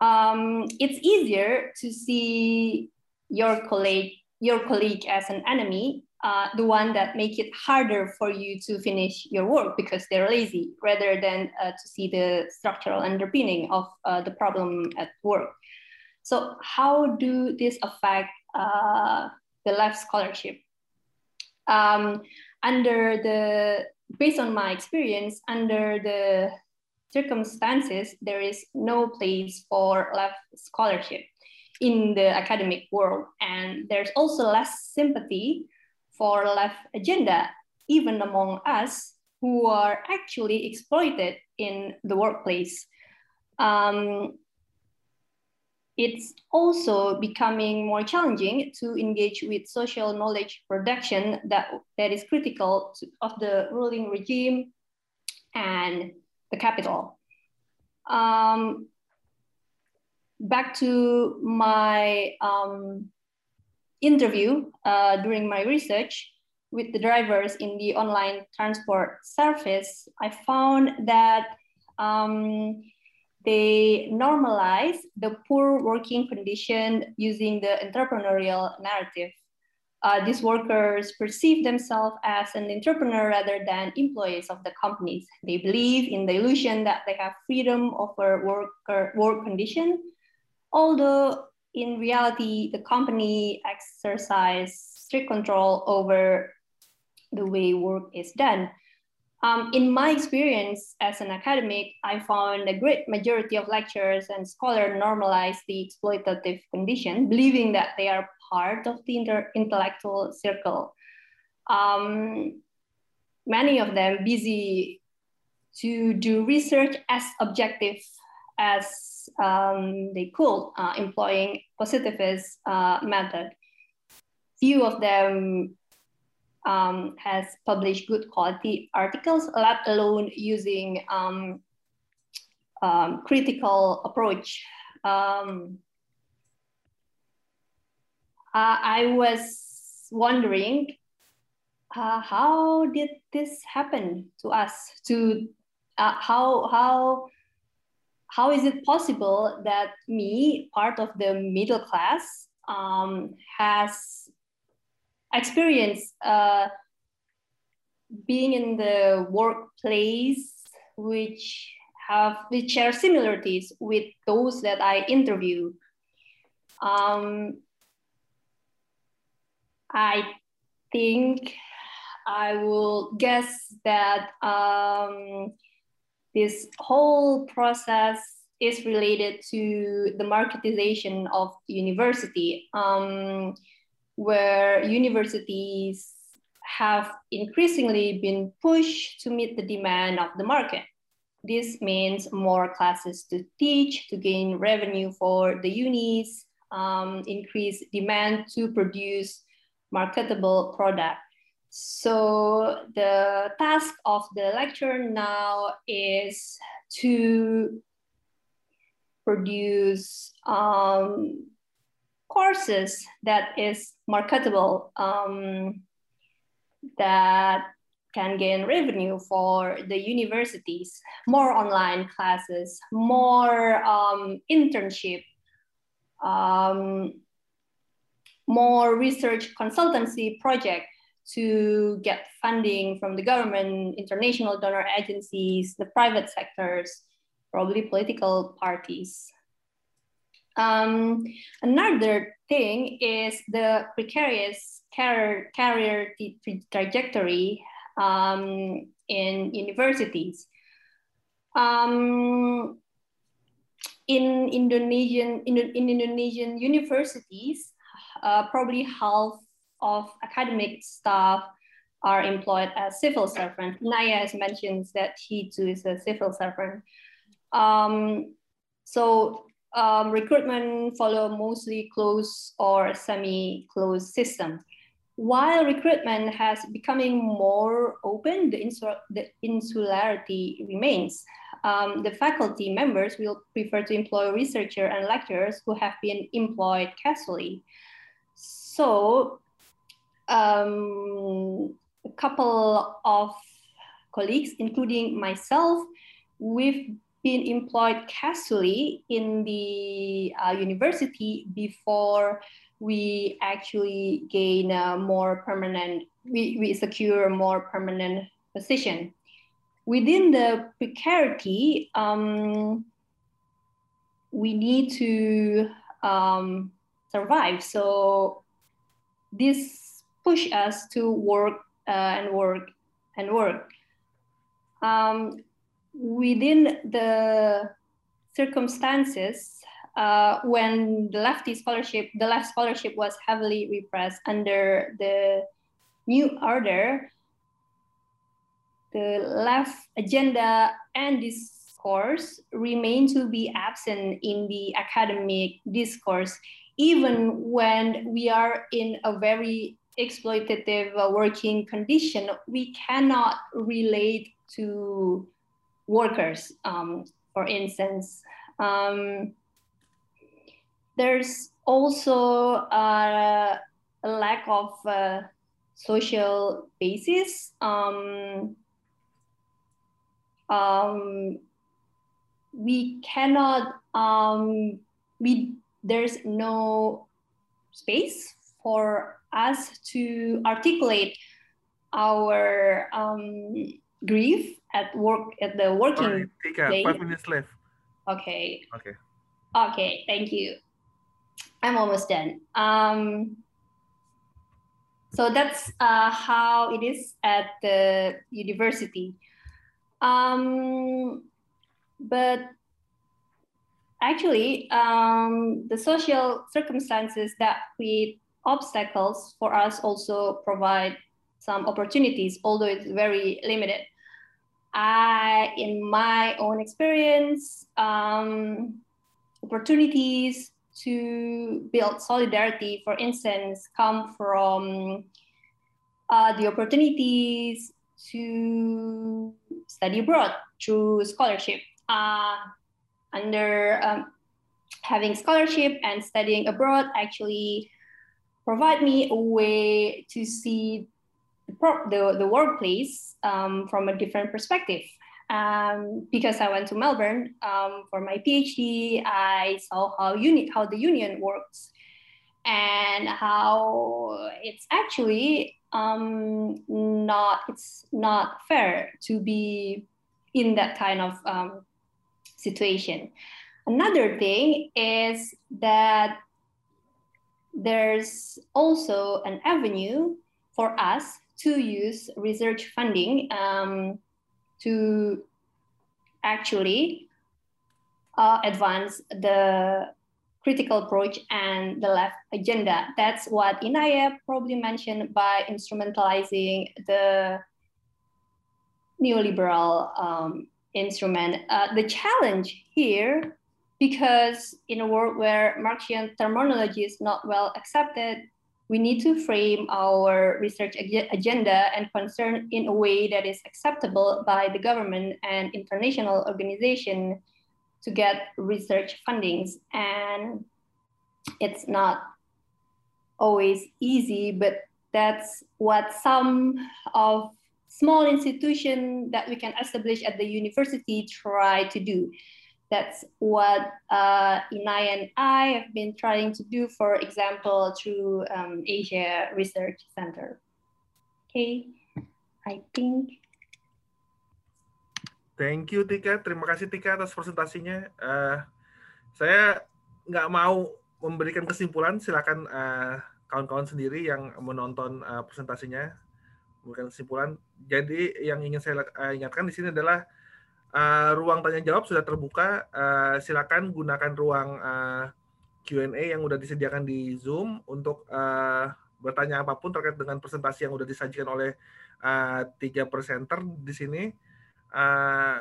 Um, it's easier to see your colleague, your colleague as an enemy uh, the one that make it harder for you to finish your work because they're lazy rather than uh, to see the structural underpinning of uh, the problem at work. So how do this affect uh, the life scholarship? Um, under the, based on my experience, under the circumstances, there is no place for life scholarship in the academic world. And there's also less sympathy for left agenda, even among us who are actually exploited in the workplace. Um, it's also becoming more challenging to engage with social knowledge production that, that is critical to, of the ruling regime and the capital. Um, back to my um, interview uh, during my research with the drivers in the online transport service, I found that um, they normalize the poor working condition using the entrepreneurial narrative. Uh, these workers perceive themselves as an entrepreneur rather than employees of the companies. They believe in the illusion that they have freedom over work, work condition, although in reality, the company exercise strict control over the way work is done. Um, in my experience as an academic, I found a great majority of lecturers and scholars normalize the exploitative condition, believing that they are part of the intellectual circle. Um, many of them busy to do research as objective as um, they could, uh, employing positivist uh, method. Few of them um, has published good quality articles, let alone using um, um critical approach. Uh, I was wondering uh, how did this happen to us? To uh, how how how is it possible that me, part of the middle class, um, has experienced uh, being in the workplace which have which share similarities with those that I interview. Um, I think I will guess that um, this whole process is related to the marketization of university, um, where universities have increasingly been pushed to meet the demand of the market. This means more classes to teach to gain revenue for the unis, um, increase demand to produce marketable product. So the task of the lecturer now is to produce um, courses that is marketable, um, that can gain revenue for the universities, more online classes, more um, internship, um, more research consultancy project to get funding from the government, international donor agencies, the private sectors, probably political parties. Um, another thing is the precarious career, career trajectory um, in universities. Um, in Indonesian in, in Indonesian universities, uh, probably half of academic staff are employed as civil servant. Naya has mentioned that he too is a civil servant. Um, so um, recruitment follow mostly closed or semi-closed system. While recruitment has becoming more open, the, the insularity remains. Um, the faculty members will prefer to employ researchers and lecturers who have been employed casually. So um, a couple of colleagues, including myself, we've been employed casually in the uh, university before we actually gain a more permanent, we, we secure a more permanent position. Within the precarity, um, we need to um, survive. So this push us to work uh, and work and work. Um, within the circumstances uh, when the lefty scholarship, the left scholarship was heavily repressed under the new order, the left agenda and discourse remain to be absent in the academic discourse, even when we are in a very exploitative uh, working condition, we cannot relate to workers, um, for instance. Um, there's also a lack of uh, social basis. Um, um, we cannot, um, we, there's no space for us to articulate our um, grief at work at the working Tika, day. five minutes left. Okay. Okay. Okay, thank you. I'm almost done. Um, so that's uh, how it is at the university. Um, but actually, um, the social circumstances that create obstacles for us also provide some opportunities, although it's very limited. I, in my own experience, um, opportunities to build solidarity, for instance, come from uh, the opportunities to study abroad through scholarship. Uh, under um, having scholarship and studying abroad actually provide me a way to see the, the, workplace um, from a different perspective. Um, because I went to Melbourne um, for my PhD, I saw how uni- how the union works and how it's actually um, not it's not fair to be in that kind of um, situation. Another thing is that there's also an avenue for us to use research funding um, to actually uh, advance the critical approach and the left agenda. That's what Inaya probably mentioned by instrumentalizing the neoliberal um, instrument. Uh, the challenge here, because in a world where Marxian terminology is not well accepted, we need to frame our research ag agenda and concern in a way that is acceptable by the government and international organization to get research fundings. And it's not always easy, but that's what some of small institution that we can establish at the university try to do. That's what uh, Inai and I have been trying to do, for example, through um, Asia Research Center. Okay, I think. Thank you Tika, terima kasih Tika atas presentasinya. Uh, saya nggak mau memberikan kesimpulan, silakan uh, kawan-kawan sendiri yang menonton uh, presentasinya memberikan kesimpulan. Jadi yang ingin saya uh, ingatkan di sini adalah uh, ruang tanya jawab sudah terbuka. Uh, silakan gunakan ruang uh, Q&A yang sudah disediakan di Zoom untuk uh, bertanya apa pun terkait dengan presentasi yang sudah disajikan oleh uh, tiga presenter di sini. Uh,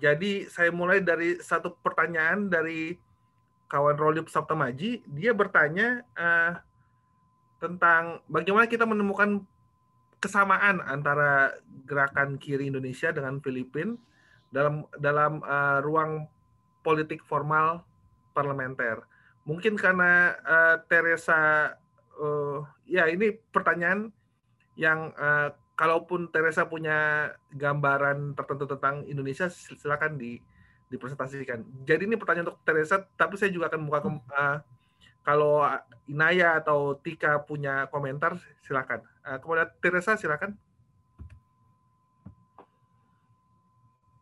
jadi saya mulai dari satu pertanyaan dari kawan Rolip Sabtamaji. Dia bertanya uh, tentang bagaimana kita menemukan kesamaan antara gerakan kiri Indonesia dengan Filipina dalam dalam uh, ruang politik formal parlementer. Mungkin karena uh, Teresa, uh, ya ini pertanyaan yang uh, kalaupun Teresa punya gambaran tertentu tentang Indonesia, silakan di dipresentasikan. Jadi ini pertanyaan untuk Teresa, tapi saya juga akan buka ke, uh, kalau Inaya atau Tika punya komentar, silakan. Uh, kemudian Teresa, silakan.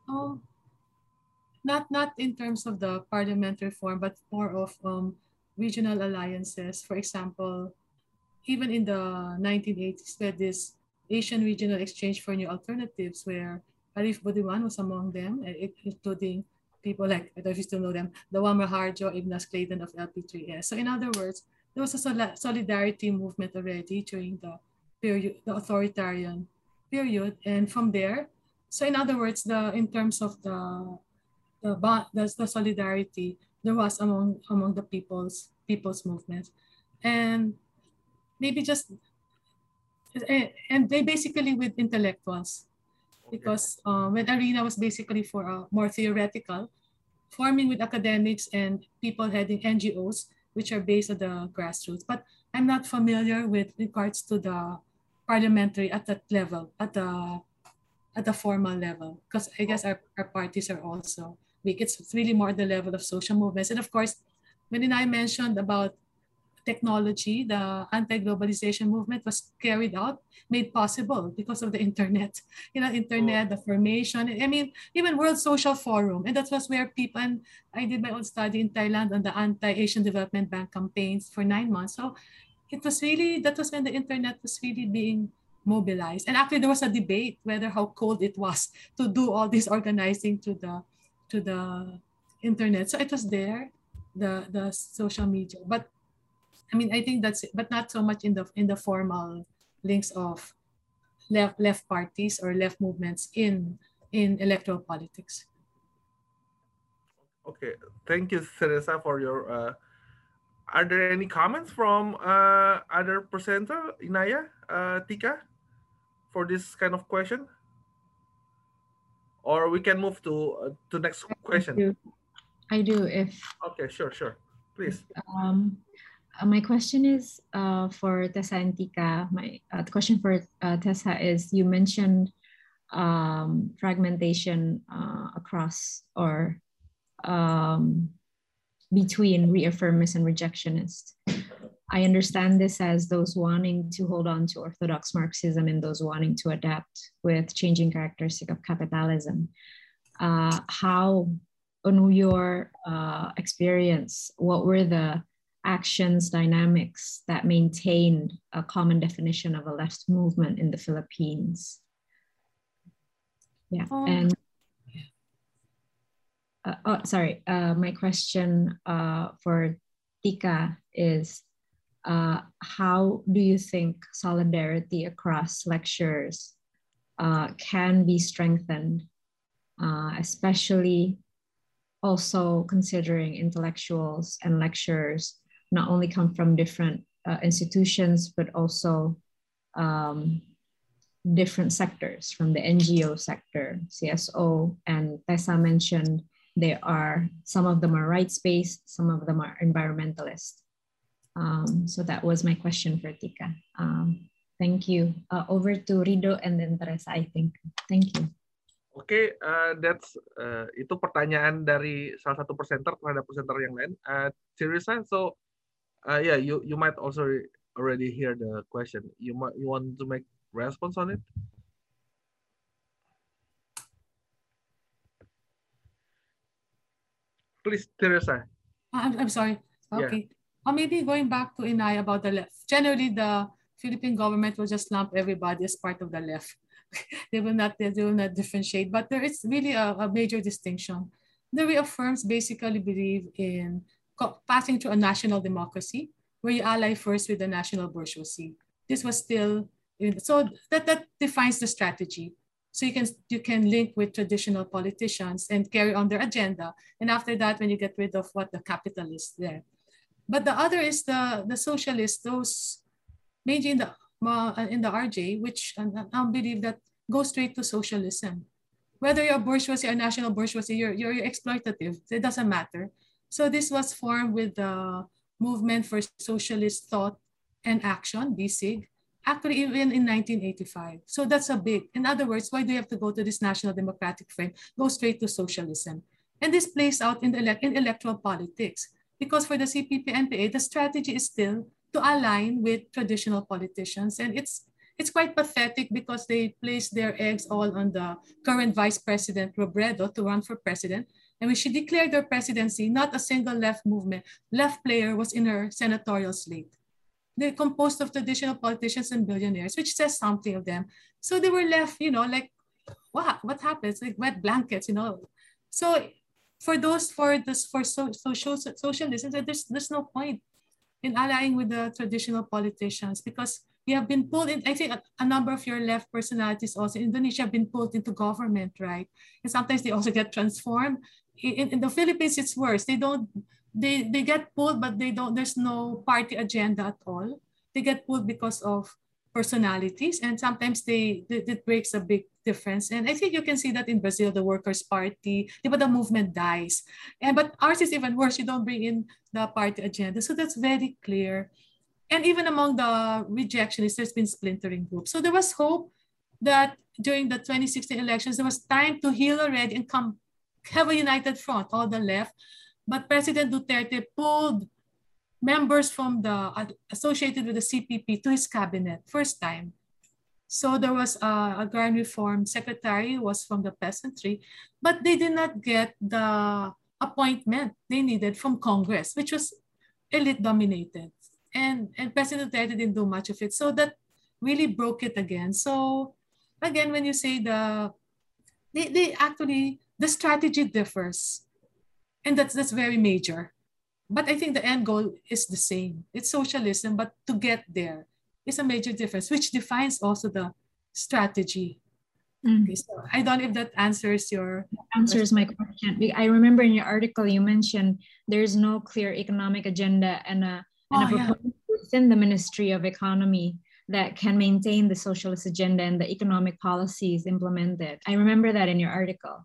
Oh, not not in terms of the parliamentary form, but more of um, regional alliances. For example, even in the 1980s, we had this Asian Regional Exchange for New Alternatives, where Arif Budiman was among them, including people like, I don't know if you still know them, Dawam Rahardjo, Ignas Kleden of LP3ES. So in other words, there was a solidarity movement already during the period, the authoritarian period. And from there, so in other words, the in terms of the the, the, the solidarity, there was among among the people's people's movements. And maybe just and they basically with intellectuals. Because uh, when arena was basically for a more theoretical forming with academics and people heading ngos which are based on the grassroots. But i'm not familiar with regards to the parliamentary at that level at the at the formal level because i guess our, our parties are also weak it's really more the level of social movements and of course when i mentioned about technology, the anti-globalization movement was carried out, made possible because of the internet. [LAUGHS] You know, internet, the formation. I mean, even World Social Forum, and that was where people. And I did my own study in Thailand on the anti-Asian Development Bank campaigns for nine months. So it was really that was when the internet was really being mobilized. And actually, there was a debate whether how cold it was to do all this organizing to the to the internet. So it was there, the the social media. But I mean, I think that's it, but not so much in the in the formal links of left left parties or left movements in in electoral politics. Okay, thank you, Teresa, for your. Uh, are there any comments from uh, other presenter, Inaya, uh, Tika, for this kind of question? Or we can move to uh, to next question. I do. I do. If okay, sure, sure, please. Um, uh, my question is uh, for Tessa and Tika. My uh, the question for uh, Tessa is: You mentioned um, fragmentation uh, across or um, between reaffirmists and rejectionists. I understand this as those wanting to hold on to orthodox Marxism and those wanting to adapt with changing characteristic of capitalism. Uh, how, on your experience, what were the actions dynamics that maintained a common definition of a left movement in the Philippines. Yeah, oh. and uh, oh, sorry, uh, my question uh, for Tika is uh, how do you think solidarity across lectures uh, can be strengthened, uh, especially also considering intellectuals and lecturers not only come from different uh, institutions, but also um, different sectors from the NGO sector, CSO, and Tessa mentioned there are some of them are rights-based, some of them are environmentalist. Um, so that was my question for Tika. Um, thank you. Uh, over to Rido and then Teresa, I think. Thank you. Oke, okay, uh, that's uh, itu pertanyaan dari salah satu presenter terhadap presenter yang lain. Uh, Teresa, so uh, yeah, you you might also already hear the question. You might you want to make response on it? Please, Teresa. Uh, I'm, I'm sorry. Okay. Yeah. Or maybe going back to Inay about the left. Generally, the Philippine government will just lump everybody as part of the left. [LAUGHS] they will not they will not differentiate. But there is really a, a major distinction. The reaffirms basically believe in passing to a national democracy where you ally first with the national bourgeoisie. This was still, so that, that defines the strategy. So you can you can link with traditional politicians and carry on their agenda. And after that, when you get rid of what the capitalists there. But the other is the the socialists, those mainly in the uh, in the RJ, which I believe that go straight to socialism. Whether you're bourgeoisie or national bourgeoisie, you're, you're, exploitative. It doesn't matter. So this was formed with the Movement for Socialist Thought and Action, BISIG, actually even in 1985. So that's a big, in other words, why do you have to go to this national democratic frame? Go straight to socialism. And this plays out in, the in electoral politics because for the CPP NPA, the strategy is still to align with traditional politicians. And it's, it's quite pathetic because they place their eggs all on the current Vice President Robredo to run for president. And when she declared her presidency, not a single left movement, left player was in her senatorial slate they're composed of traditional politicians and billionaires, which says something of them. So they were left, you know, like, what what happens? Like wet blankets, you know. So for those for this for so, social socialism, there's there's no point in allying with the traditional politicians because we have been pulled in. I think a, a, number of your left personalities also in Indonesia have been pulled into government, right? And sometimes they also get transformed. In, in the Philippines, it's worse. They don't they they get pulled, but they don't. There's no party agenda at all. They get pulled because of personalities, and sometimes they it breaks a big difference. And I think you can see that in Brazil, the Workers' Party, the movement dies. And but ours is even worse. You don't bring in the party agenda, so that's very clear. And even among the rejectionists, there's been splintering groups. So there was hope that during the 2016 elections, there was time to heal already and come have a united front, all the left. But President Duterte pulled members from the uh, associated with the CPP to his cabinet first time. So there was a agrarian reform secretary was from the peasantry, but they did not get the appointment they needed from Congress, which was elite dominated. And, and President Duterte didn't do much of it. So that really broke it again. So again, when you say the, they, they actually, the strategy differs and that's that's very major but i think the end goal is the same it's socialism but to get there is a major difference which defines also the strategy mm. okay, so i don't know if that answers your answers question. my question i remember in your article you mentioned there's no clear economic agenda and a, and oh, a proposal yeah. within the ministry of economy that can maintain the socialist agenda and the economic policies implemented i remember that in your article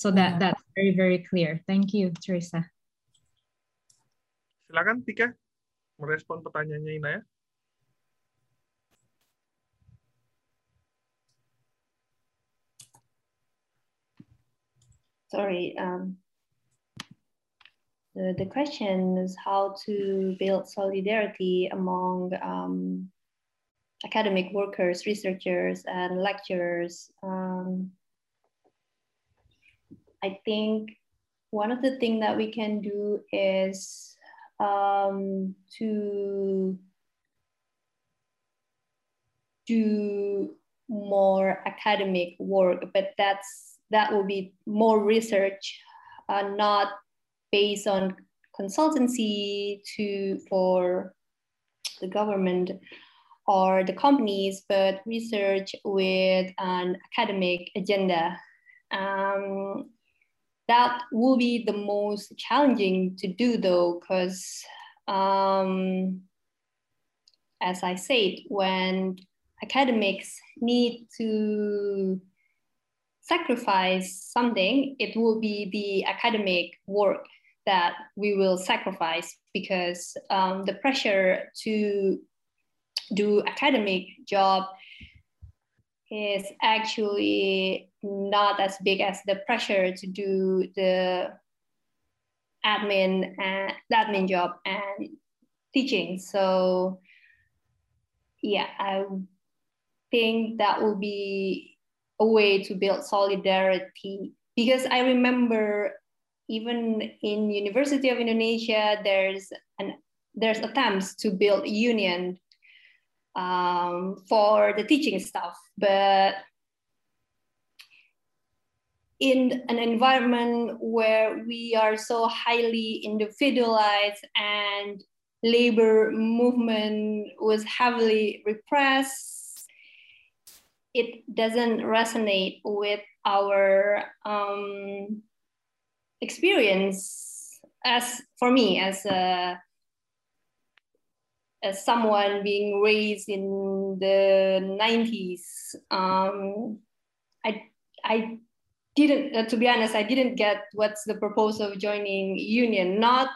so that yeah. that's very, very clear. Thank you, Teresa. Silakan Tika merespon pertanyaannya Inaya. Sorry, um, the, the question is how to build solidarity among um, academic workers, researchers, and lecturers. Um, I think one of the things that we can do is um, to do more academic work, but that's that will be more research, uh, not based on consultancy to for the government or the companies, but research with an academic agenda. Um, that will be the most challenging to do though, because um, as I said, when academics need to sacrifice something, it will be the academic work that we will sacrifice because um, the pressure to do academic job is actually not as big as the pressure to do the admin and the admin job and teaching. So yeah, I think that will be a way to build solidarity because I remember even in University of Indonesia, there's an there's attempts to build union um, for the teaching staff. But in an environment where we are so highly individualized and labor movement was heavily repressed, it doesn't resonate with our um, experience as for me as a as someone being raised in the 90s um, i i didn't uh, to be honest i didn't get what's the purpose of joining union. Not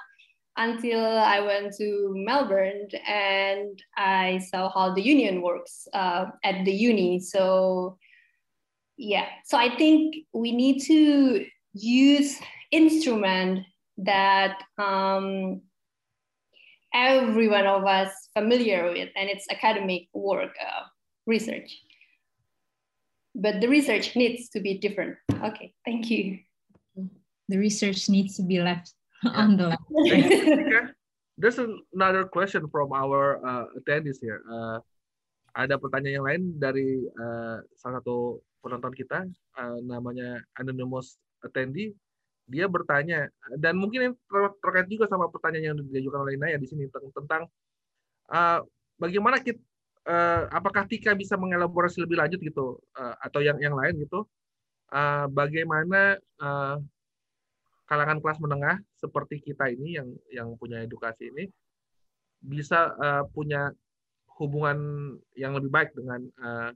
until i went to melbourne and i saw how the union works uh, at the uni so yeah so i think we need to use instrument that um, every one of us familiar with, and it's academic work, uh, research. But the research needs to be different. Okay, thank you. The research needs to be left on the left. There's another question from our uh, attendees here. Uh, ada pertanyaan yang lain dari uh, salah satu penonton kita, uh, namanya anonymous attendee. Dia bertanya dan mungkin terkait juga sama pertanyaan yang diajukan oleh Naya di sini tentang uh, bagaimana kita uh, apakah Tika bisa mengelaborasi lebih lanjut gitu uh, atau yang yang lain gitu. Uh, bagaimana uh, kalangan kelas menengah seperti kita ini yang yang punya edukasi ini bisa uh, punya hubungan yang lebih baik dengan uh,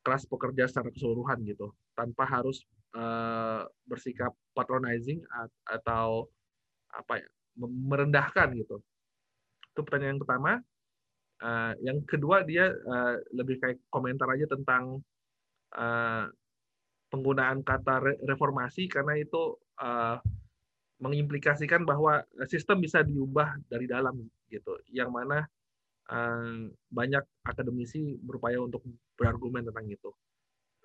kelas pekerja secara keseluruhan gitu. Tanpa harus uh, bersikap patronizing atau apa ya merendahkan gitu. Itu pertanyaan yang pertama. Uh, yang kedua dia uh, lebih kayak komentar aja tentang uh, penggunaan kata reformasi karena itu uh, mengimplikasikan bahwa sistem bisa diubah dari dalam gitu yang mana uh, banyak akademisi berupaya untuk berargumen tentang itu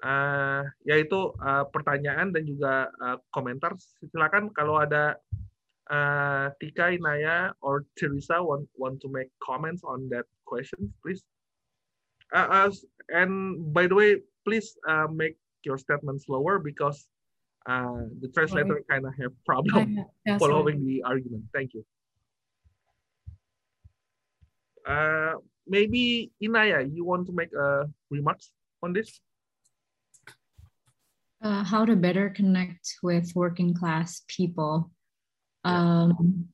uh, yaitu uh, pertanyaan dan juga uh, komentar. Silakan kalau ada uh, Tika, Inaya, or Teresa want want to make comments on that question, please. Uh, uh, and by the way, please uh, make your statement slower because uh, the translator kind of have problem yeah, following sorry. the argument. Thank you. Uh, maybe Inaya, you want to make a uh, remarks on this? uh, how to better connect with working class people. Um,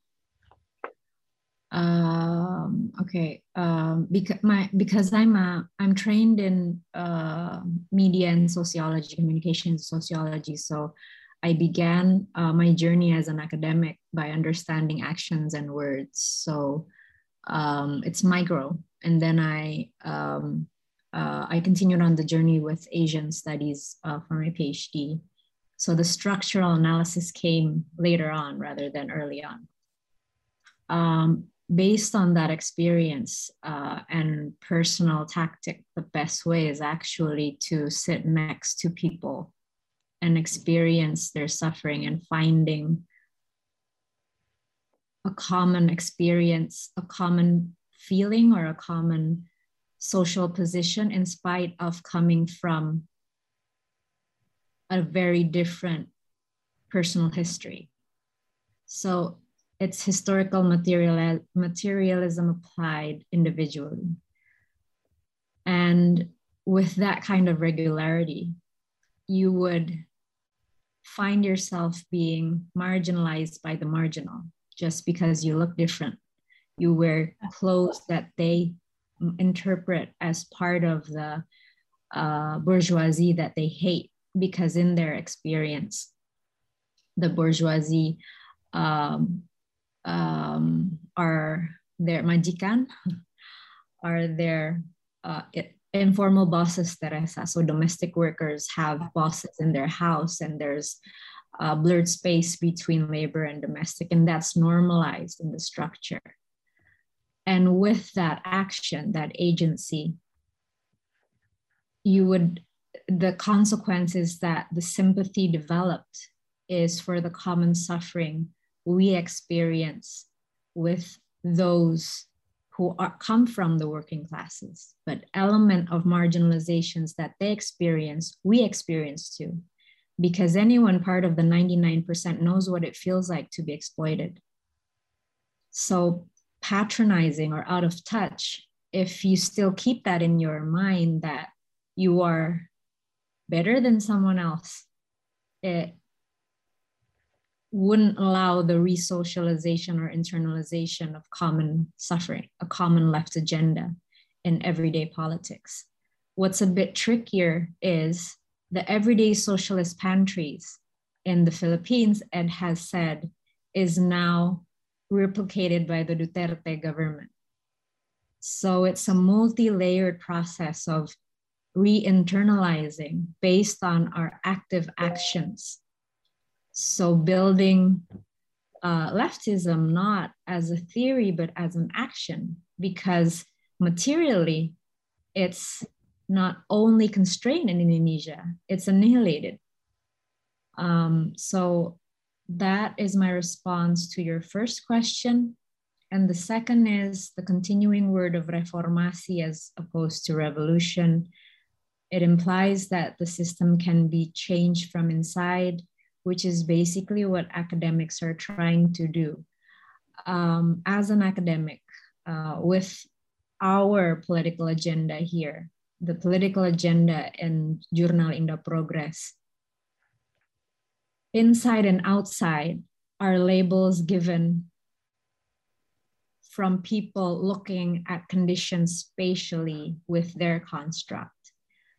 um, okay, um, because my because I'm a I'm trained in uh, media and sociology, communication sociology. So I began uh, my journey as an academic by understanding actions and words. So um, it's micro, and then I um, uh, I continued on the journey with Asian studies uh, for my PhD. So the structural analysis came later on rather than early on. Um, based on that experience uh, and personal tactic, the best way is actually to sit next to people and experience their suffering and finding a common experience, a common feeling, or a common social position in spite of coming from a very different personal history. So it's historical material, materialism applied individually. And with that kind of regularity, you would find yourself being marginalized by the marginal just because you look different. You wear clothes that they interpret as part of the uh, bourgeoisie that they hate because in their experience the bourgeoisie um, um, are their majikan are their uh, informal bosses teresa. So domestic workers have bosses in their house and there's a blurred space between labor and domestic and that's normalized in the structure. And with that action, that agency, you would, the consequences that the sympathy developed is for the common suffering we experience with those who are, come from the working classes, but element of marginalizations that they experience, we experience too. Because anyone part of the 99% knows what it feels like to be exploited. So patronizing or out of touch if you still keep that in your mind that you are better than someone else, it wouldn't allow the resocialization or internalization of common suffering, a common left agenda in everyday politics. What's a bit trickier is the everyday socialist pantries in the Philippines, Ed has said, is now replicated by the Duterte government. So it's a multi layered process of re internalizing based on our active actions. So building uh, leftism not as a theory, but as an action, because materially it's not only constrained in Indonesia, it's annihilated. Um, so that is my response to your first question. And the second is the continuing word of reformasi as opposed to revolution. It implies that the system can be changed from inside, which is basically what academics are trying to do. Um, as an academic, uh, with our political agenda here, the political agenda in Jurnal Indo Progress, inside and outside are labels given from people looking at conditions spatially with their construct.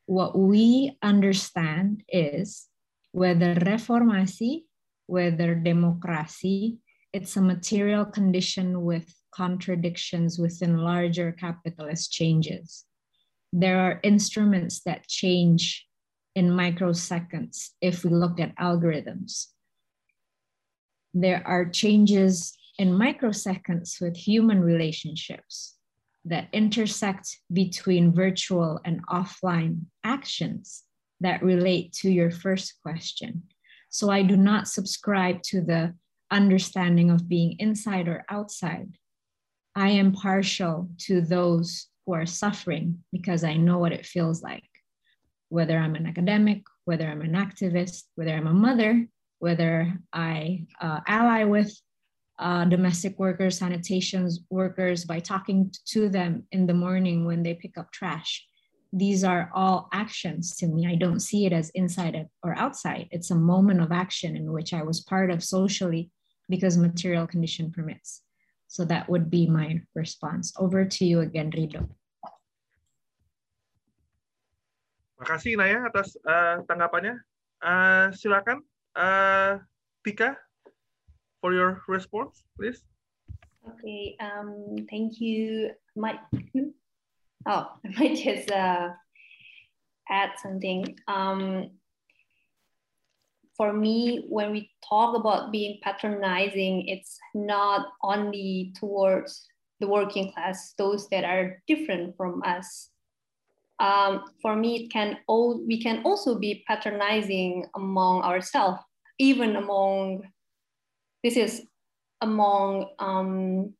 What we understand is whether reformasi, whether democracy, it's a material condition with contradictions within larger capitalist changes. There are instruments that change in microseconds if we look at algorithms. There are changes in microseconds with human relationships that intersect between virtual and offline actions that relate to your first question. So I do not subscribe to the understanding of being inside or outside. I am partial to those who are suffering because I know what it feels like whether I'm an academic, whether I'm an activist, whether I'm a mother, whether I uh, ally with uh, domestic workers, sanitation workers by talking to them in the morning when they pick up trash. These are all actions to me. I don't see it as inside or outside. It's a moment of action in which I was part of socially because material condition permits. So that would be my response. Over to you again, Rido. Makasih Naya atas uh, tanggapannya. Uh, silakan uh, Tika for your response, please. Okay, um, thank you. Might oh, [LAUGHS] I might just uh, add something. Um, for me, when we talk about being patronizing, it's not only towards the working class, those that are different from us um, for me, it can all we can also be patronizing among ourselves, even among this is among um,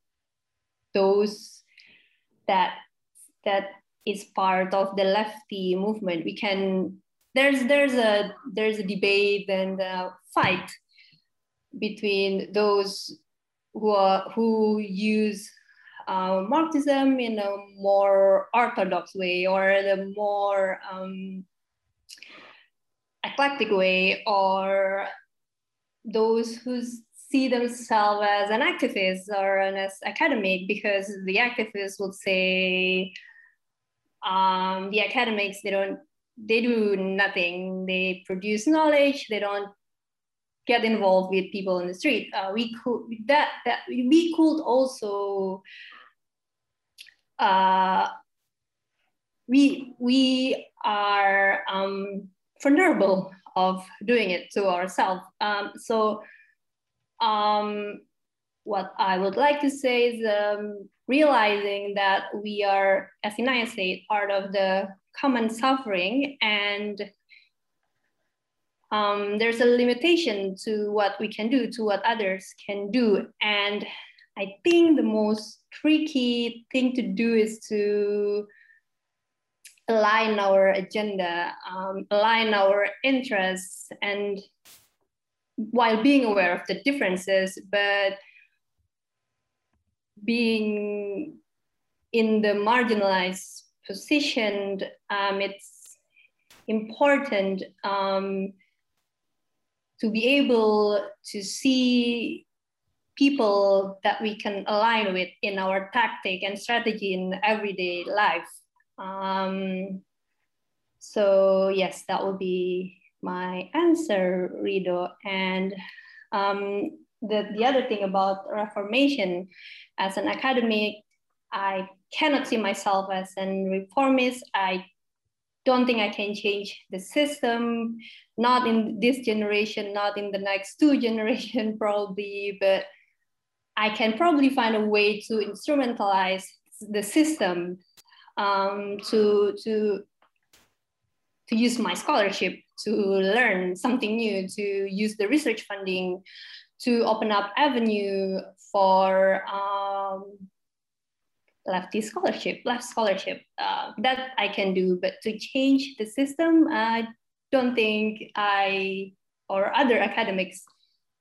those that that is part of the lefty movement. We can there's there's a there's a debate and a fight between those who are who use uh, Marxism in a more orthodox way or the more um, eclectic way, or those who see themselves as an activist or an as academic, because the activists would say um, the academics they don't they do nothing. They produce knowledge. They don't get involved with people in the street. Uh, we could that that we could also uh, we we are um, vulnerable of doing it to ourselves. Um, so um, what I would like to say is um, realizing that we are, as Inaya said, part of the common suffering and um, there's a limitation to what we can do, to what others can do. And I think the most tricky thing to do is to align our agenda, um, align our interests, and while being aware of the differences, but being in the marginalized position, um, it's important um, to be able to see people that we can align with in our tactic and strategy in everyday life. Um, so yes, that will be my answer, Rido. And um, the, the other thing about Reformation, as an academic, I cannot see myself as an reformist. I don't think I can change the system, not in this generation, not in the next two [LAUGHS] generation probably, but I can probably find a way to instrumentalize the system um, to, to, to use my scholarship to learn something new, to use the research funding to open up avenue for um, lefty scholarship, left scholarship. Uh, that I can do, but to change the system, I don't think I or other academics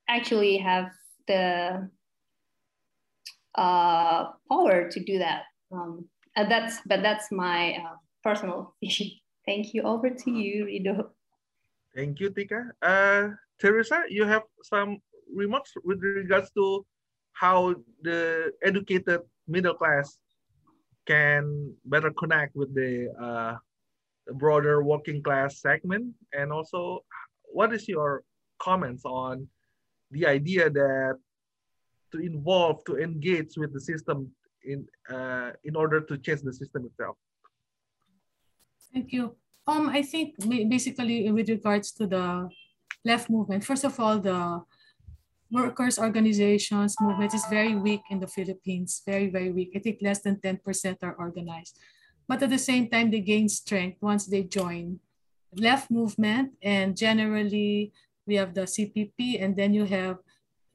actually have the uh, power to do that. Um, that's but that's my uh, personal [LAUGHS] vision. Thank you. Over to you, Rido. Thank you, Tika. Uh, Teresa, you have some remarks with regards to how the educated middle class can better connect with the uh, broader working class segment? And also what is your comments on the idea that to involve to engage with the system in uh, in order to change the system itself? Thank you. Um i think basically with regards to the left movement first of all the workers' organizations movement is very weak in the Philippines, very, very weak. I think less than 10% are organized. But at the same time, they gain strength once they join left movement. And generally, we have the CPP, and then you have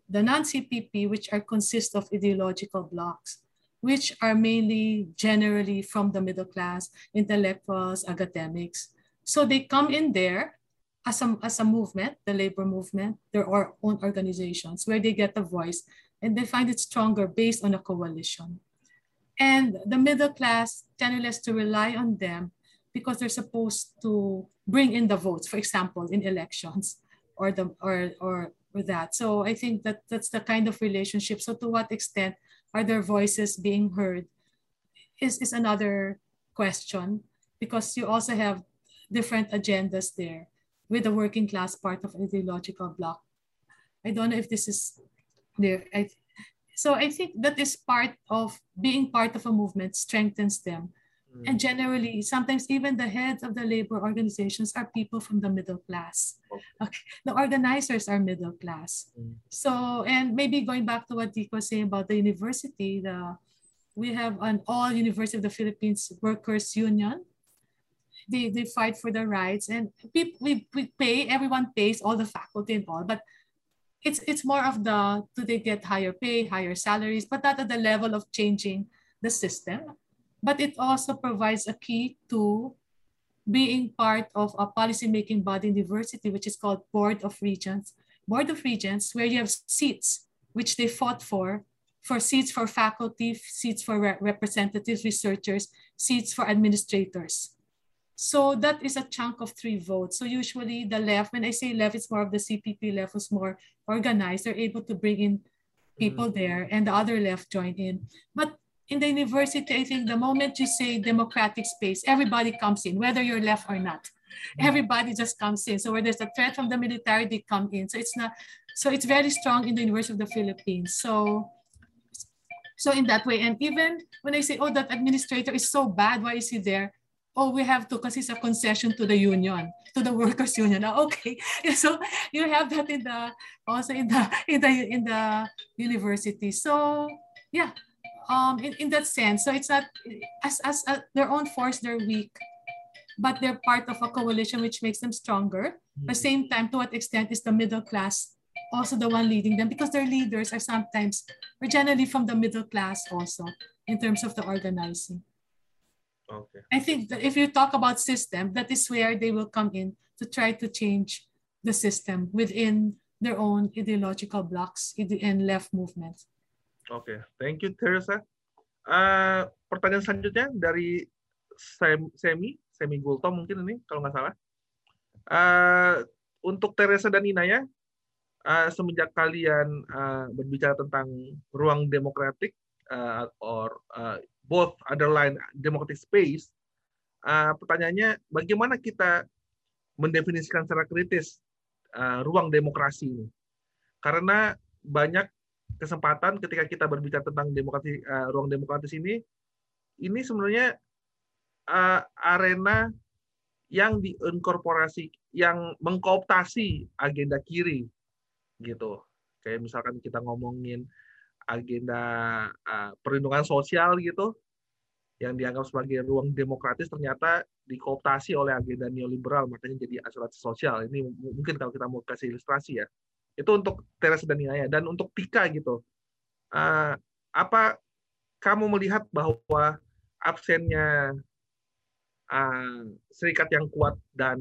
the non-CPP, which are consist of ideological blocks, which are mainly generally from the middle class, intellectuals, academics. So they come in there as a, as a movement, the labor movement, there are own organizations where they get a voice and they find it stronger based on a coalition. And the middle class tends to rely on them because they're supposed to bring in the votes, for example, in elections or the or or, or that. So I think that that's the kind of relationship. So to what extent are their voices being heard is, is another question because you also have different agendas there with the working class part of ideological bloc. I don't know if this is there. I, so I think that is part of being part of a movement strengthens them. Mm. And generally, sometimes even the heads of the labor organizations are people from the middle class. Okay. The organizers are middle class. Mm. So, and maybe going back to what Dick was saying about the university, the we have an all University of the Philippines Workers Union, they, they fight for their rights and we, we, we pay, everyone pays, all the faculty and all, but it's, it's more of the, do they get higher pay, higher salaries, but not at the level of changing the system. But it also provides a key to being part of a policy-making body in diversity, which is called Board of Regents. Board of Regents, where you have seats, which they fought for, for seats for faculty, seats for re representatives, researchers, seats for administrators. So that is a chunk of three votes. So usually the left, when I say left, it's more of the CPP left was more organized. They're able to bring in people mm-hmm. there and the other left join in. But in the university, I think the moment you say democratic space, everybody comes in, whether you're left or not. Mm-hmm. Everybody just comes in. So where there's a threat from the military, they come in. So it's not, so it's very strong in the University of the Philippines. So so in that way, and even when I say, oh, that administrator is so bad, why is he there? Oh, we have to because it's a concession to the union, to the workers union. Oh, okay, [LAUGHS] so you have that in the also in the in the in the university. So yeah, um, in, in that sense, so it's not as as uh, their own force, they're weak, but they're part of a coalition which makes them stronger. At the same time, to what extent is the middle class also the one leading them because their leaders are sometimes or generally from the middle class also in terms of the organizing. Okay. I think that if you talk about system, that is where they will come in to try to change the system within their own ideological blocks and left movements. Oke, okay. thank you Teresa. Uh, pertanyaan selanjutnya dari Semi, Semi Gulto mungkin ini kalau nggak salah. Uh, untuk Teresa dan Inaya, uh, semenjak kalian uh, berbicara tentang ruang demokratik uh, or uh, both underline democratic space, uh, pertanyaannya bagaimana kita mendefinisikan secara kritis uh, ruang demokrasi ini? Karena banyak kesempatan ketika kita berbicara tentang demokrasi uh, ruang demokratis ini ini sebenarnya uh, arena yang diinkorporasi yang mengkooptasi agenda kiri gitu kayak misalkan kita ngomongin agenda uh, perlindungan sosial gitu yang dianggap sebagai ruang demokratis ternyata dikooptasi oleh agenda neoliberal makanya jadi asuransi sosial ini mungkin kalau kita mau kasih ilustrasi ya itu untuk Teres dan Naya dan untuk Tika gitu. Uh, apa kamu melihat bahwa absennya uh, serikat yang kuat dan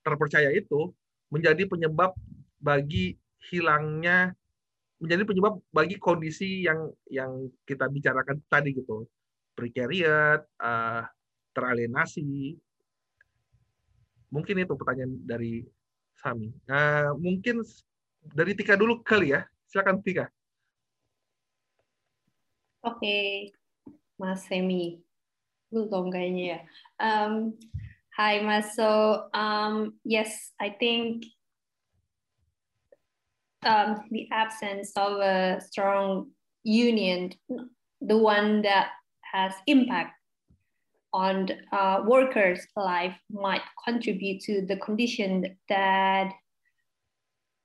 terpercaya itu menjadi penyebab bagi hilangnya menjadi penyebab bagi kondisi yang yang kita bicarakan tadi gitu precariat uh, teralienasi mungkin itu pertanyaan dari Sami uh, mungkin dari Tika dulu kali ya. Silakan Tika. Oke, okay. Mas Semi. Belum kayaknya ya. Um, hi Mas, so um, yes, I think um, the absence of a strong union, the one that has impact on uh, workers' life might contribute to the condition that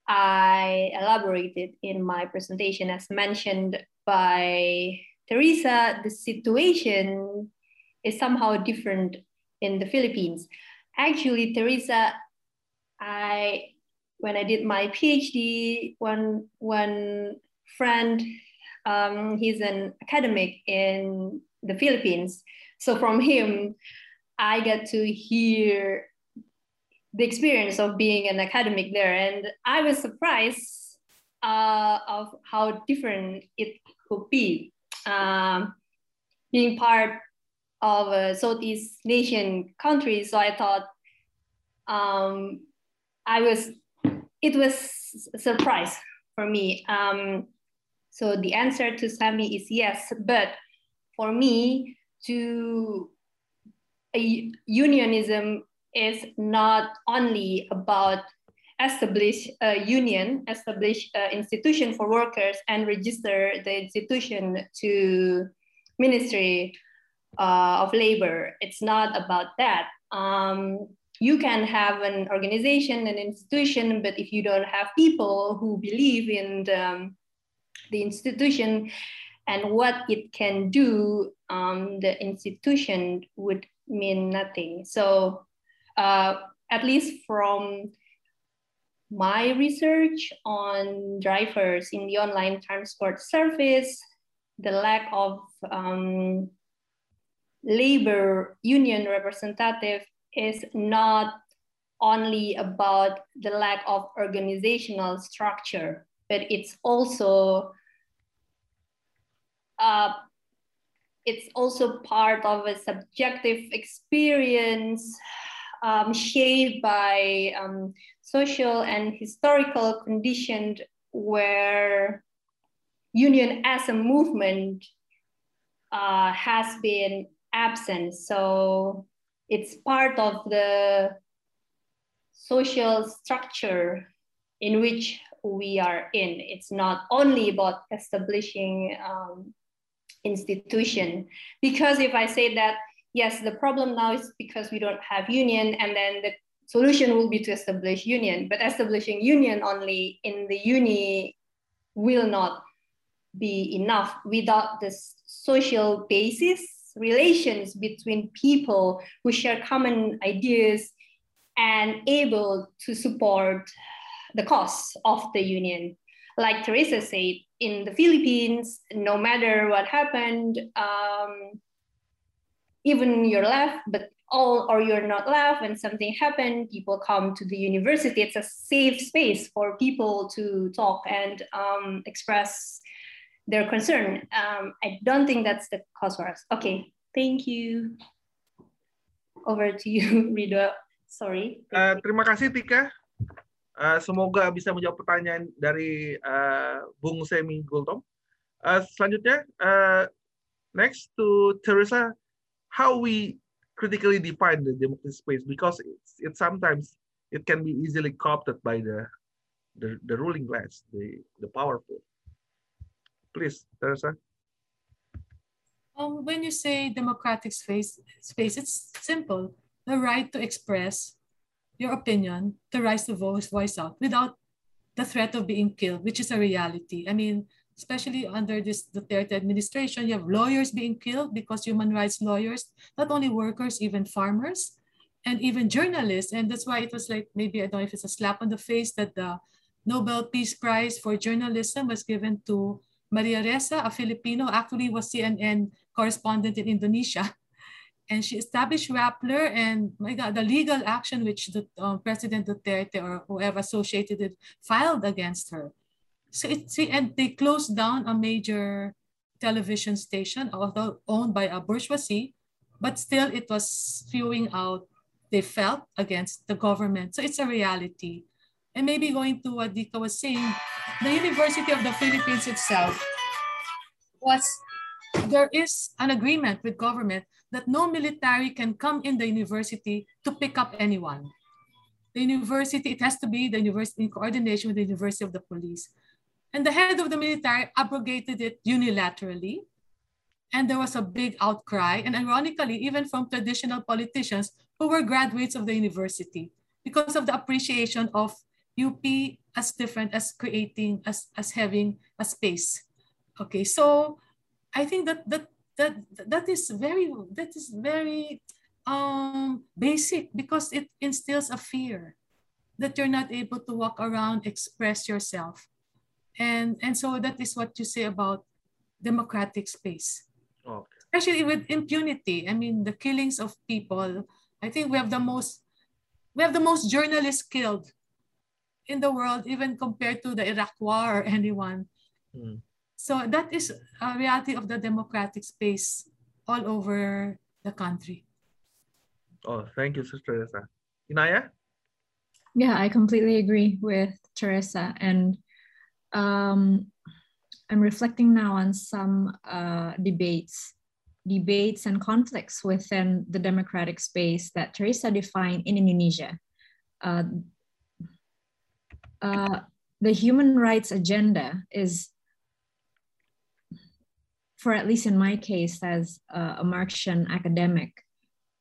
I elaborated in my presentation as mentioned by Teresa, the situation is somehow different in the Philippines. Actually, Teresa, I when I did my PhD, one one friend, um, he's an academic in the Philippines. So from him, I got to hear the experience of being an academic there, and I was surprised uh, of how different it could be. Um, being part of a Southeast Asian country, so I thought um, I was. It was a surprise for me. Um, so the answer to Sami is yes, but for me to a unionism is not only about establish a union, establish an institution for workers and register the institution to Ministry uh, of Labor. It's not about that. Um, you can have an organization, an institution, but if you don't have people who believe in the, the institution and what it can do, um, the institution would mean nothing. So uh, at least from my research on drivers in the online transport service, the lack of um, labor union representative is not only about the lack of organizational structure, but it's also uh, it's also part of a subjective experience um, shaped by um, social and historical conditions where union as a movement uh, has been absent. So it's part of the social structure in which we are in. It's not only about establishing um, institution. Because if I say that yes, the problem now is because we don't have union, and then the solution will be to establish union. But establishing union only in the uni will not be enough without the social basis relations between people who share common ideas and able to support the cause of the union. Like Teresa said, in the Philippines, no matter what happened, um, even you're left, but all or you're not left when something happened, people come to the university. It's a safe space for people to talk and um, express their concern. Um, I don't think that's the cause for us. Okay, thank you. Over to you, [LAUGHS] Rido. sorry. Uh, terima kasih Tika. Uh, semoga bisa menjawab pertanyaan dari uh, Bung Semi Gultom. Uh, selanjutnya, uh, next to Teresa, how we critically define the democratic space because it's, it sometimes it can be easily co-opted by the, the the ruling class, the the powerful. Please, Teresa. Um, when you say democratic space, space, it's simple. The right to express your opinion, the right to voice, voice out without the threat of being killed, which is a reality. I mean, especially under this Duterte administration, you have lawyers being killed because human rights lawyers, not only workers, even farmers, and even journalists. And that's why it was like, maybe I don't know if it's a slap on the face that the Nobel Peace Prize for Journalism was given to Maria Ressa, a Filipino, actually was CNN correspondent in Indonesia. [LAUGHS] And she established Rappler and my God, the legal action which the uh, President Duterte or whoever associated it filed against her so it, and they closed down a major television station, although owned by a bourgeoisie, but still it was spewing out, they felt against the government. So it's a reality. And maybe going to what Tika was saying, the University of the Philippines itself was, there is an agreement with government that no military can come in the university to pick up anyone. The university, it has to be the university in coordination with the University of the Police. And the head of the military abrogated it unilaterally. And there was a big outcry, and ironically, even from traditional politicians who were graduates of the university, because of the appreciation of UP as different as creating, as, as having a space. Okay, so I think that that that that is very that is very um, basic because it instills a fear that you're not able to walk around, express yourself. And, and so that is what you say about democratic space. Okay. Especially with impunity. I mean, the killings of people. I think we have the most we have the most journalists killed in the world, even compared to the Iraq War or anyone. Mm. So that is a reality of the democratic space all over the country. Oh, thank you, Sister Teresa. Inaya? Yeah, I completely agree with Teresa. And um, I'm reflecting now on some uh, debates, debates and conflicts within the democratic space that Teresa defined in Indonesia. Uh, uh, the human rights agenda is, for at least in my case as a Marxian academic,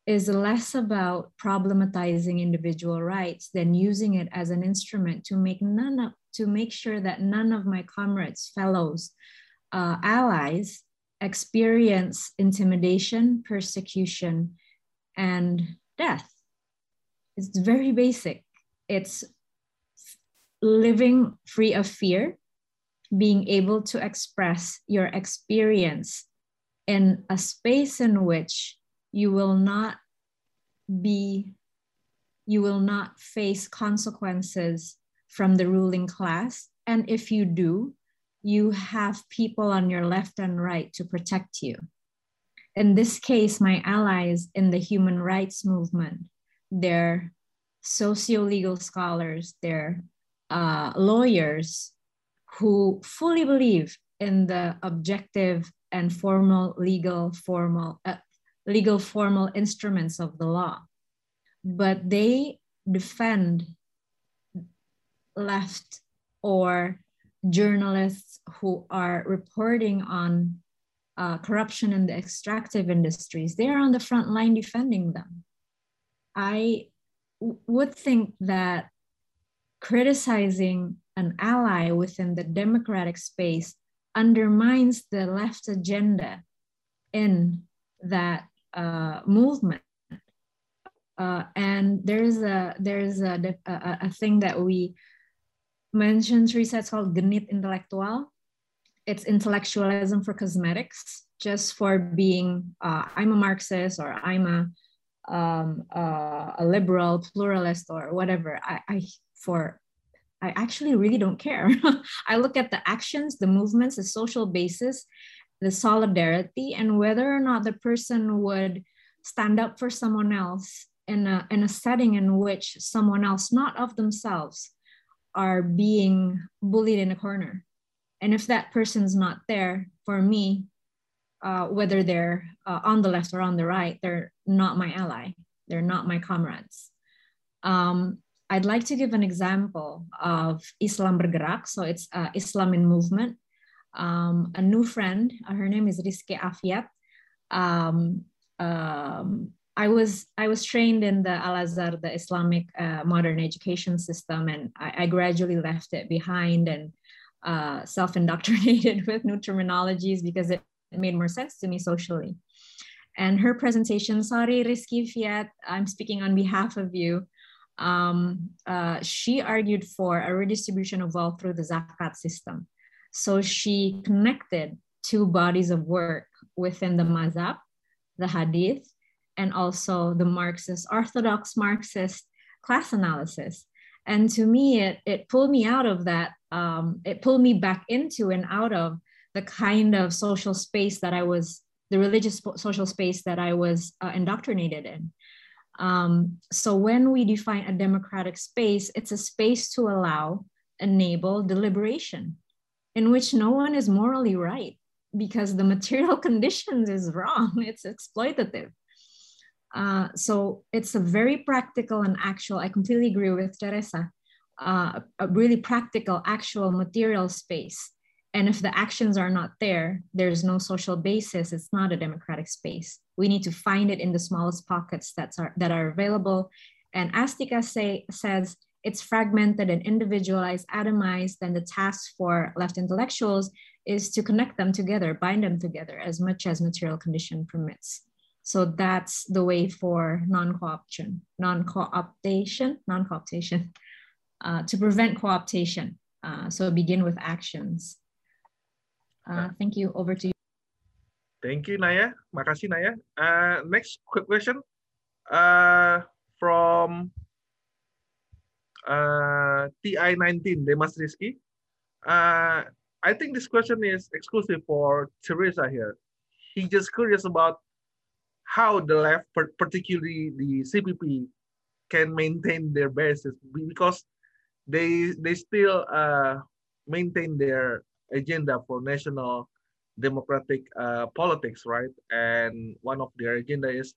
is less about problematizing individual rights than using it as an instrument to make none of, to make sure that none of my comrades, fellows, uh, allies experience intimidation, persecution, and death. It's very basic. It's living free of fear, being able to express your experience in a space in which you will not be you will not face consequences from the ruling class. And if you do you have people on your left and right to protect you. In this case my allies in the human rights movement they're socio-legal scholars they're uh, lawyers who fully believe in the objective and formal legal formal uh, legal formal instruments of the law, but they defend left or journalists who are reporting on uh, corruption in the extractive industries. They are on the front line defending them. I would think that criticizing an ally within the democratic space undermines the left agenda in that uh, movement. Uh, and there's a there's a, a, a thing that we mentioned research called genit intellectual. It's intellectualism for cosmetics, just for being uh, I'm a Marxist or I'm a um, uh, a liberal pluralist or whatever. I, I for I actually really don't care. [LAUGHS] I look at the actions, the movements, the social basis, the solidarity and whether or not the person would stand up for someone else in a, in a setting in which someone else, not of themselves, are being bullied in a corner. And if that person's not there for me, uh, whether they're uh, on the left or on the right, they're not my ally. They're not my comrades. Um, I'd like to give an example of Islam Bergerak. So it's uh, Islam in Movement. Um, a new friend, her name is Rizky Afiat. Um, um, I was I was trained in the Al Azhar, the Islamic uh, modern education system, and I, I, gradually left it behind and uh, self-indoctrinated [LAUGHS] with new terminologies because it, made more sense to me socially. And her presentation, sorry, Rizky Fiat, I'm speaking on behalf of you. Um, uh, she argued for a redistribution of wealth through the zakat system. So she connected two bodies of work within the mazhab, the hadith, and also the Marxist, orthodox Marxist class analysis. And to me, it, it pulled me out of that, um, it pulled me back into and out of the kind of social space that I was, the religious social space that I was uh, indoctrinated in. Um, so when we define a democratic space, it's a space to allow, enable deliberation in which no one is morally right because the [LAUGHS] material conditions is wrong, [LAUGHS] it's exploitative. Uh, so it's a very practical and actual, I completely agree with Teresa, uh, a really practical, actual material space. And if the actions are not there, there's no social basis, it's not a democratic space. We need to find it in the smallest pockets that's are, that are available. And as Tika say, says, it's fragmented and individualized, atomized, then the task for left intellectuals is to connect them together, bind them together as much as material condition permits. So that's the way for non-cooption, non-cooptation, non-cooptation, uh, to prevent cooptation. Uh, so begin with actions. Uh, thank you. Over to you. Thank you, Naya. Makasih, Naya. Uh, next quick question uh, from uh, TI19, Demas Rizky. Uh, I think this question is exclusive for Teresa here. He just curious about how the left, particularly the CPP, can maintain their basis because they they still uh, maintain their agenda for national democratic uh, politics, right? And one of their agenda is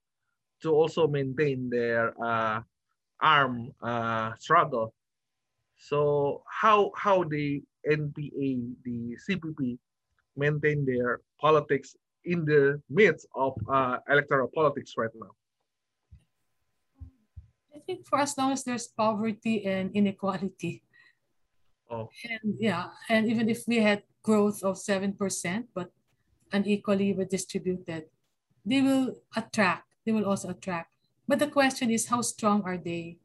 to also maintain their uh, arm uh, struggle. So how how the NPA, the CPP, maintain their politics in the midst of uh, electoral politics right now? I think for as long as there's poverty and inequality, oh. and yeah, and even if we had growth of seven percent, but unequally redistributed, they will attract. They will also attract. But the question is, how strong are they?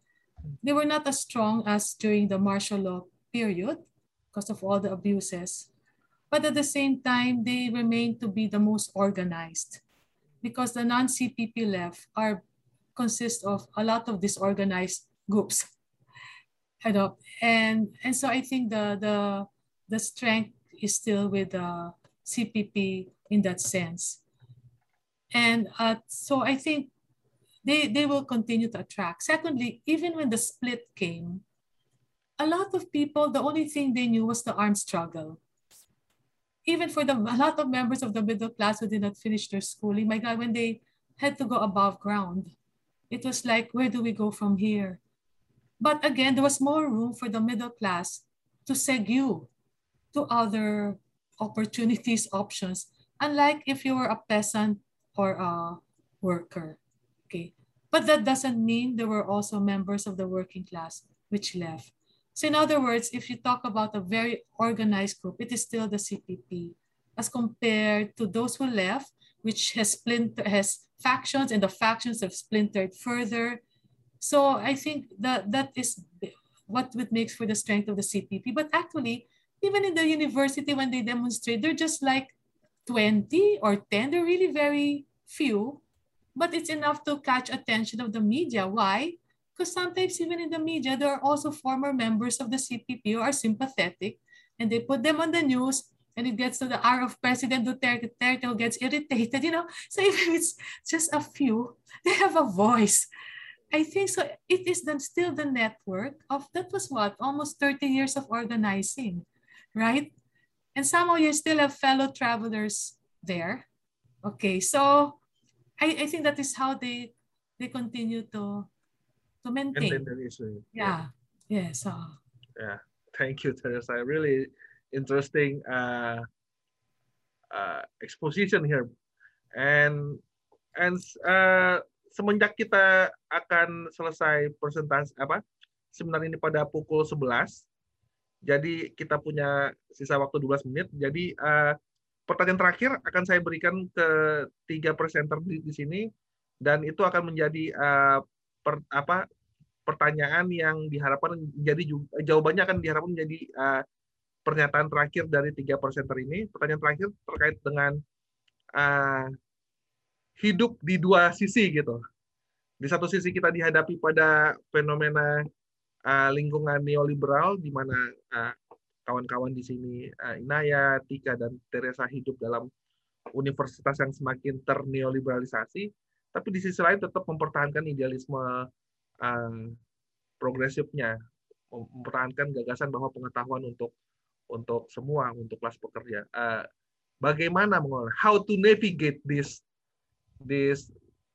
They were not as strong as during the martial law period because of all the abuses but at the same time, they remain to be the most organized because the non-CPP left are consist of a lot of disorganized groups. You know, and and so I think the the the strength is still with the CPP in that sense. And uh, so I think they, they will continue to attract. Secondly, even when the split came, a lot of people, the only thing they knew was the armed struggle even for the a lot of members of the middle class who did not finish their schooling, my God, when they had to go above ground, it was like, where do we go from here? But again, there was more room for the middle class to segue to other opportunities, options, unlike if you were a peasant or a worker. Okay. But that doesn't mean there were also members of the working class which left. So in other words, if you talk about a very organized group, it is still the CPP as compared to those who left, which has splinter has factions and the factions have splintered further. So I think that that is what what makes for the strength of the CPP. But actually, even in the university when they demonstrate, they're just like 20 or 10. They're really very few, but it's enough to catch attention of the media. Why? Because sometimes even in the media, there are also former members of the CPP who are sympathetic and they put them on the news and it gets to the hour of President Duterte, Duterte gets irritated, you know. So [LAUGHS] if it's just a few, they have a voice. I think so. It is then still the network of that was what almost 30 years of organizing, right? And somehow you still have fellow travelers there. Okay, so I, I think that is how they they continue to to maintain. And then there is a, yeah. Yeah. So yeah. Thank you, Teresa. Really interesting uh, uh, exposition here. And and uh, semenjak kita akan selesai presentasi apa seminar ini pada pukul 11 jadi kita punya sisa waktu 12 menit jadi uh, pertanyaan terakhir akan saya berikan ke tiga presenter di, di sini dan itu akan menjadi uh, per, apa pertanyaan yang diharapkan jadi jawabannya akan diharapkan menjadi uh, pernyataan terakhir dari tiga presenter ini. Pertanyaan terakhir terkait dengan uh, hidup di dua sisi gitu. Di satu sisi kita dihadapi pada fenomena uh, lingkungan neoliberal di mana uh, kawan-kawan di sini uh, Inaya, Tika dan Teresa hidup dalam universitas yang semakin terneoliberalisasi, tapi di sisi lain tetap mempertahankan idealisme uh, progresifnya, mempertahankan gagasan bahwa pengetahuan untuk untuk semua, untuk kelas pekerja. Uh, bagaimana mengolah? How to navigate this this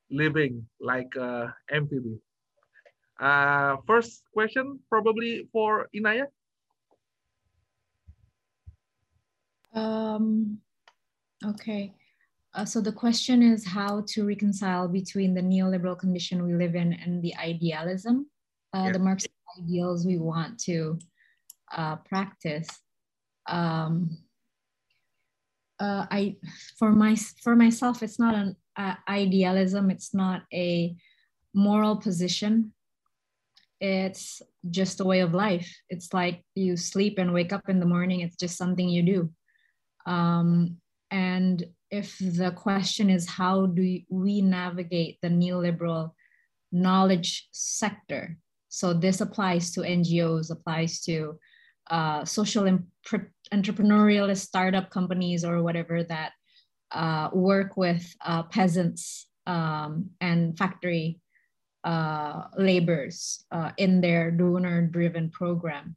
living like uh, MPB? Uh, first question probably for Inaya. Um, okay. Uh, so the question is how to reconcile between the neoliberal condition we live in and the idealism, uh, yeah. the Marxist ideals we want to uh, practice. Um, uh, I, for my for myself, it's not an uh, idealism. It's not a moral position. It's just a way of life. It's like you sleep and wake up in the morning. It's just something you do. Um, and if the question is how do we navigate the neoliberal knowledge sector, so this applies to NGOs, applies to uh, social entrepreneurial startup companies or whatever that uh, work with uh, peasants um, and factory uh, laborers uh, in their donor driven program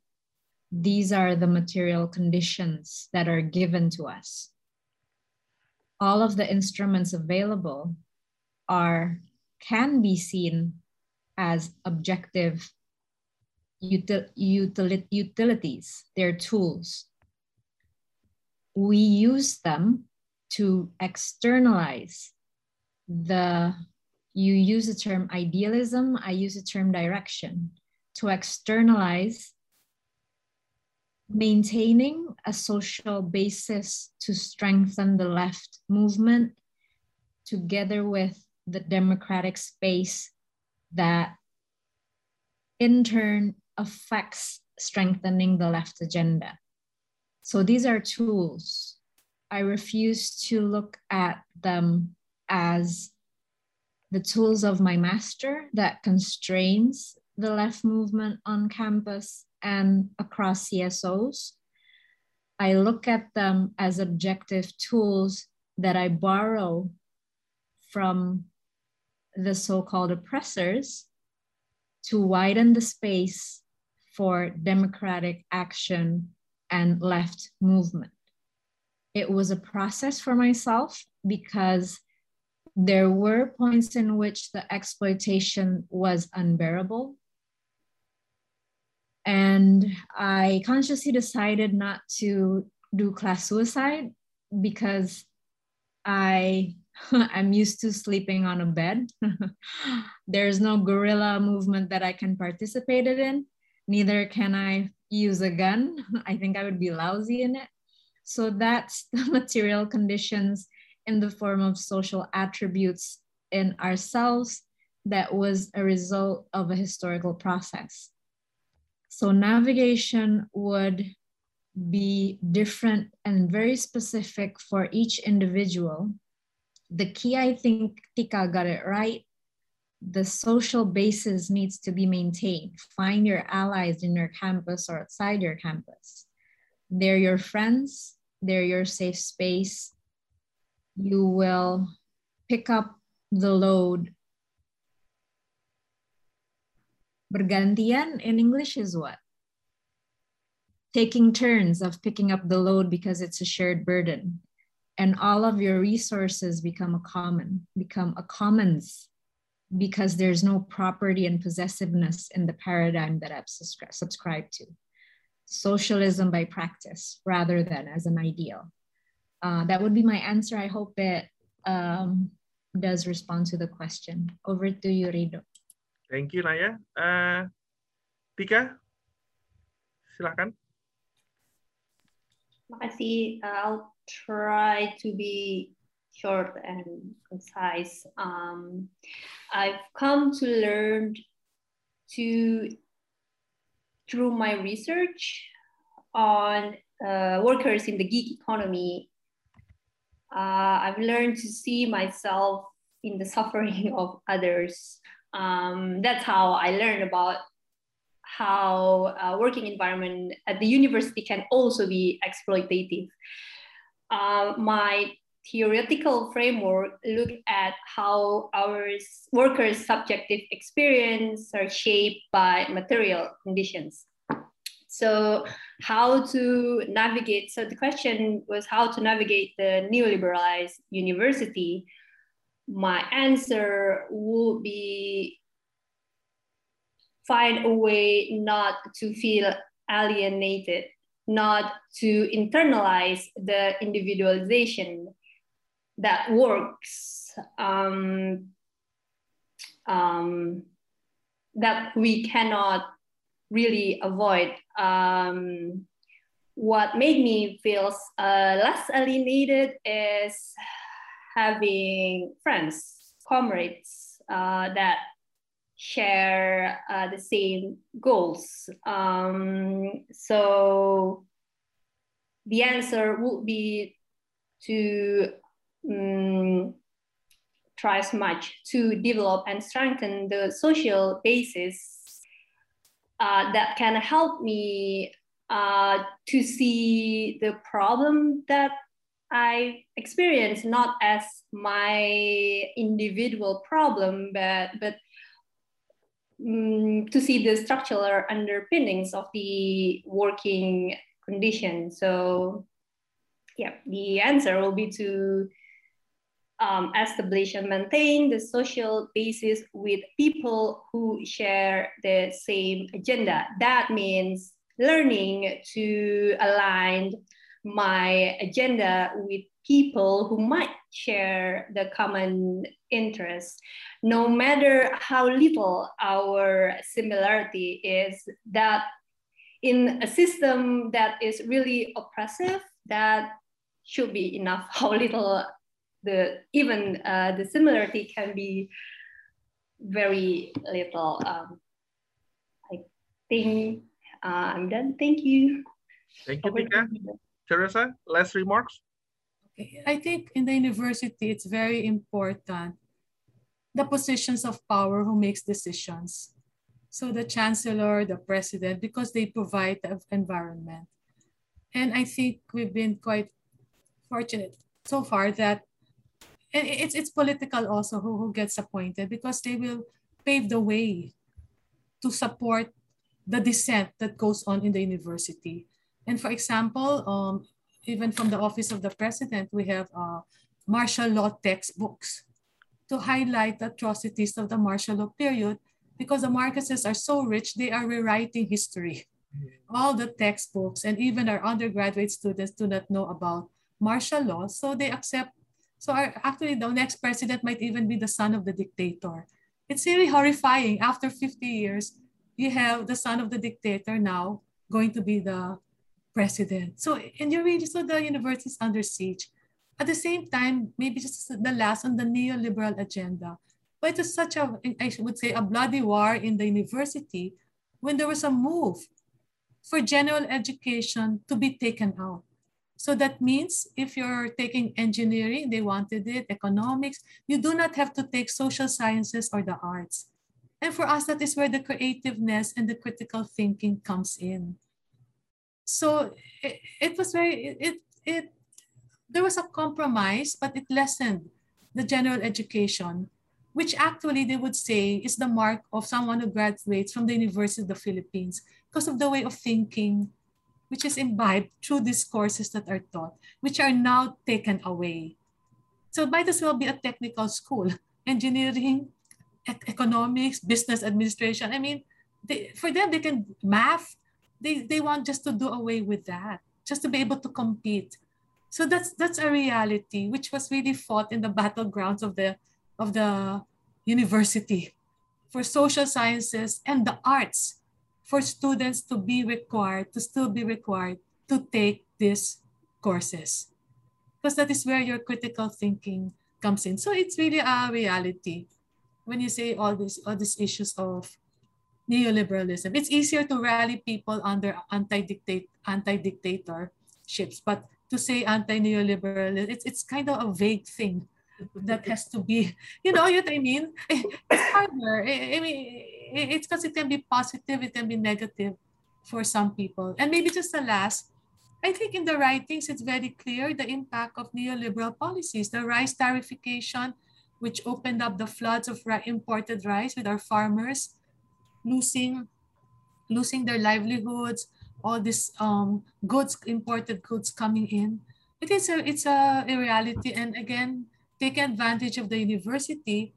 these are the material conditions that are given to us. All of the instruments available are can be seen as objective util, util, utilities, they're tools. We use them to externalize the, you use the term idealism, I use the term direction, to externalize maintaining a social basis to strengthen the left movement together with the democratic space that in turn affects strengthening the left agenda. So these are tools. I refuse to look at them as the tools of my master that constrains the left movement on campus and across CSOs. I look at them as objective tools that I borrow from the so called oppressors to widen the space for democratic action and left movement. It was a process for myself because there were points in which the exploitation was unbearable and I consciously decided not to do class suicide because I [LAUGHS] I'm used to sleeping on a bed. [LAUGHS] There's no guerrilla movement that I can participate in. Neither can I use a gun. [LAUGHS] I think I would be lousy in it. So that's [LAUGHS] the material conditions in the form of social attributes in ourselves that was a result of a historical process. So navigation would be different and very specific for each individual. The key, I think Tika got it right. The social basis needs to be maintained. Find your allies in your campus or outside your campus. They're your friends, they're your safe space. You will pick up the load Bergantian in English is what? Taking turns of picking up the load because it's a shared burden. And all of your resources become a common, become a commons because there's no property and possessiveness in the paradigm that I've subscribed to. Socialism by practice rather than as an ideal. Uh, that would be my answer. I hope it um, does respond to the question. Over to you, Rido. Thank you, Naya. Uh, Tika, silakan. Makasih. I'll try to be short and concise. Um, I've come to learn to, through my research on uh, workers in the gig economy, uh, I've learned to see myself in the [LAUGHS] suffering of others. Um, that's how I learned about how a working environment at the university can also be exploitative. Uh, my theoretical framework look at how our workers' subjective experience are shaped by material conditions. So how to navigate, so the question was how to navigate the neoliberalized university. My answer would be find a way not to feel alienated, not to internalize the individualization that works um, um, that we cannot really avoid. Um, what made me feel uh, less alienated is having friends, comrades uh, that share uh, the same goals. Um, so the answer would be to um, try as much to develop and strengthen the social basis uh, that can help me uh, to see the problem that I experience not as my individual problem, but but um, to see the structural underpinnings of the working condition. So, yeah, the answer will be to um, establish and maintain the social basis with people who share the same agenda. That means learning to align my agenda with people who might share the common interests, no matter how little our similarity is, that in a system that is really oppressive, that should be enough [LAUGHS] how little the even uh, the similarity can be very little. Um, I think uh, I'm done. Thank you. Thank you, Tika. Teresa, last remarks? Okay. I think in the university, it's very important the positions of power who makes decisions. So the chancellor, the president, because they provide the environment. And I think we've been quite fortunate so far that and it's it's political also who, who gets appointed because they will pave the way to support the dissent that goes on in the university. And for example, um, even from the office of the president, we have uh, martial law textbooks to highlight the atrocities of the martial law period because the Marcoses are so rich, they are rewriting history. Mm-hmm. All the textbooks and even our undergraduate students do not know about martial law, so they accept so our, actually, the next president might even be the son of the dictator. It's really horrifying. After 50 years, you have the son of the dictator now going to be the president. So, and you really, so the university is under siege. At the same time, maybe just the last on the neoliberal agenda. But it was such a, I would say, a bloody war in the university when there was a move for general education to be taken out. So that means if you're taking engineering, they wanted it, economics, you do not have to take social sciences or the arts. And for us, that is where the creativeness and the critical thinking comes in. So it, it was very, it, it, there was a compromise, but it lessened the general education which actually they would say is the mark of someone who graduates from the University of the Philippines because of the way of thinking which is imbibed through these courses that are taught, which are now taken away. So it might as well be a technical school, [LAUGHS] engineering, economics, business administration. I mean, they, for them, they can math. They, they want just to do away with that, just to be able to compete. So that's that's a reality which was really fought in the battlegrounds of the of the university for social sciences and the arts for students to be required, to still be required to take these courses. Because that is where your critical thinking comes in. So it's really a reality. When you say all these all these issues of neoliberalism, it's easier to rally people under anti-dictate anti-dictatorships, but to say anti-neoliberalism, it's it's kind of a vague thing that has to be, [LAUGHS] you know what I mean? [LAUGHS] It's harder. I, I mean, it's because it can be positive, it can be negative for some people. And maybe just the last, I think in the writings, it's very clear the impact of neoliberal policies, the rice tariffication, which opened up the floods of imported rice with our farmers losing, losing their livelihoods, all these um, goods, imported goods coming in. It is a, it's a, a reality. And again, take advantage of the university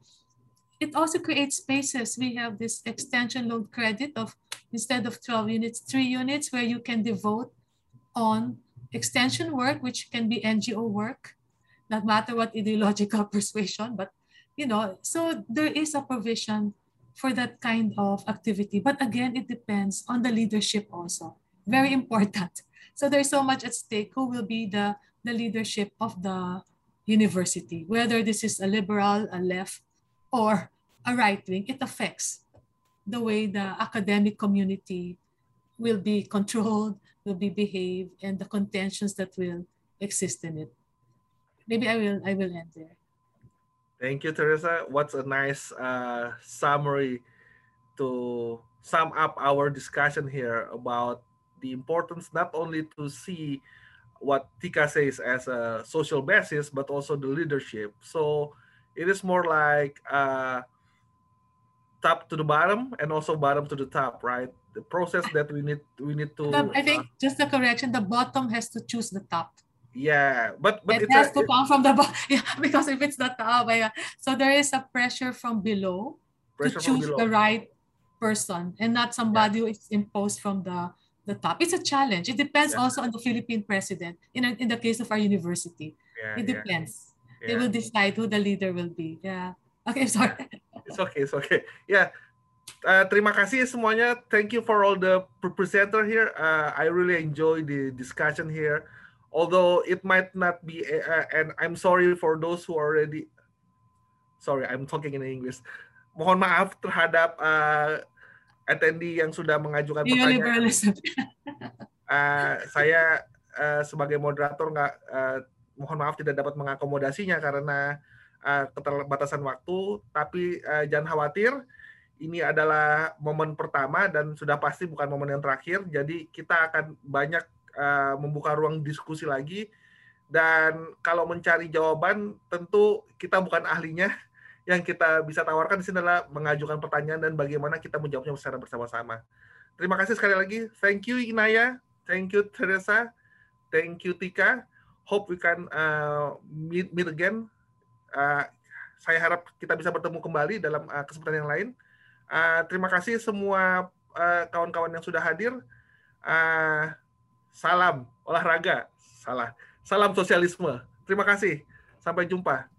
it also creates spaces. We have this extension load credit of instead of 12 units, three units where you can devote on extension work, which can be NGO work, not matter what ideological [LAUGHS] persuasion, but you know, so there is a provision for that kind of activity. But again, it depends on the leadership also. Very [LAUGHS] important. So there's so much at stake. Who will be the, the leadership of the university? Whether this is a liberal, a left, or a right wing, it affects the way the academic community will be controlled, will be behaved, and the contentions that will exist in it. Maybe I will I will end there. Thank you, Teresa. What's a nice uh, summary to sum up our discussion here about the importance not only to see what Tika says as a social basis, but also the leadership. So it is more like uh, top to the bottom and also bottom to the top, right? The process that we need we need to. I think uh, just the correction: the bottom has to choose the top. Yeah, but but it has a, to come from the bottom. [LAUGHS] Yeah, because if it's the top, yeah. so there is a pressure from below pressure to choose below. the right person and not somebody yeah. who is imposed from the the top. It's a challenge. It depends yeah. also on the Philippine president. In a, in the case of our university, yeah, it depends. Yeah. They will decide who the leader will be. Yeah. Okay, [LAUGHS] sorry. It's okay, it's okay. Yeah. Uh, terima kasih semuanya. Thank you for all the presenter here. Uh, I really enjoy the discussion here. Although it might not be, uh, and I'm sorry for those who already, sorry, I'm talking in English. Mohon maaf terhadap uh, attendee yang sudah mengajukan pertanyaan. [LAUGHS] uh, saya uh, sebagai moderator nggak uh, mohon maaf tidak dapat mengakomodasinya karena uh, keterbatasan waktu. Tapi uh, jangan khawatir, ini adalah momen pertama dan sudah pasti bukan momen yang terakhir. Jadi kita akan banyak uh, membuka ruang diskusi lagi. Dan kalau mencari jawaban, tentu kita bukan ahlinya. [LAUGHS] Yang kita bisa tawarkan di sini adalah mengajukan pertanyaan dan bagaimana kita menjawabnya secara bersama-sama. Terima kasih sekali lagi. Thank you Inaya, thank you Teresa, thank you Tika hope we can uh, meet meet again. Uh, saya harap kita bisa bertemu kembali dalam uh, kesempatan yang lain. Uh, terima kasih semua uh, kawan-kawan uh, yang sudah hadir. Uh, salam olahraga, salah. Salam sosialisme. Terima kasih. Sampai jumpa.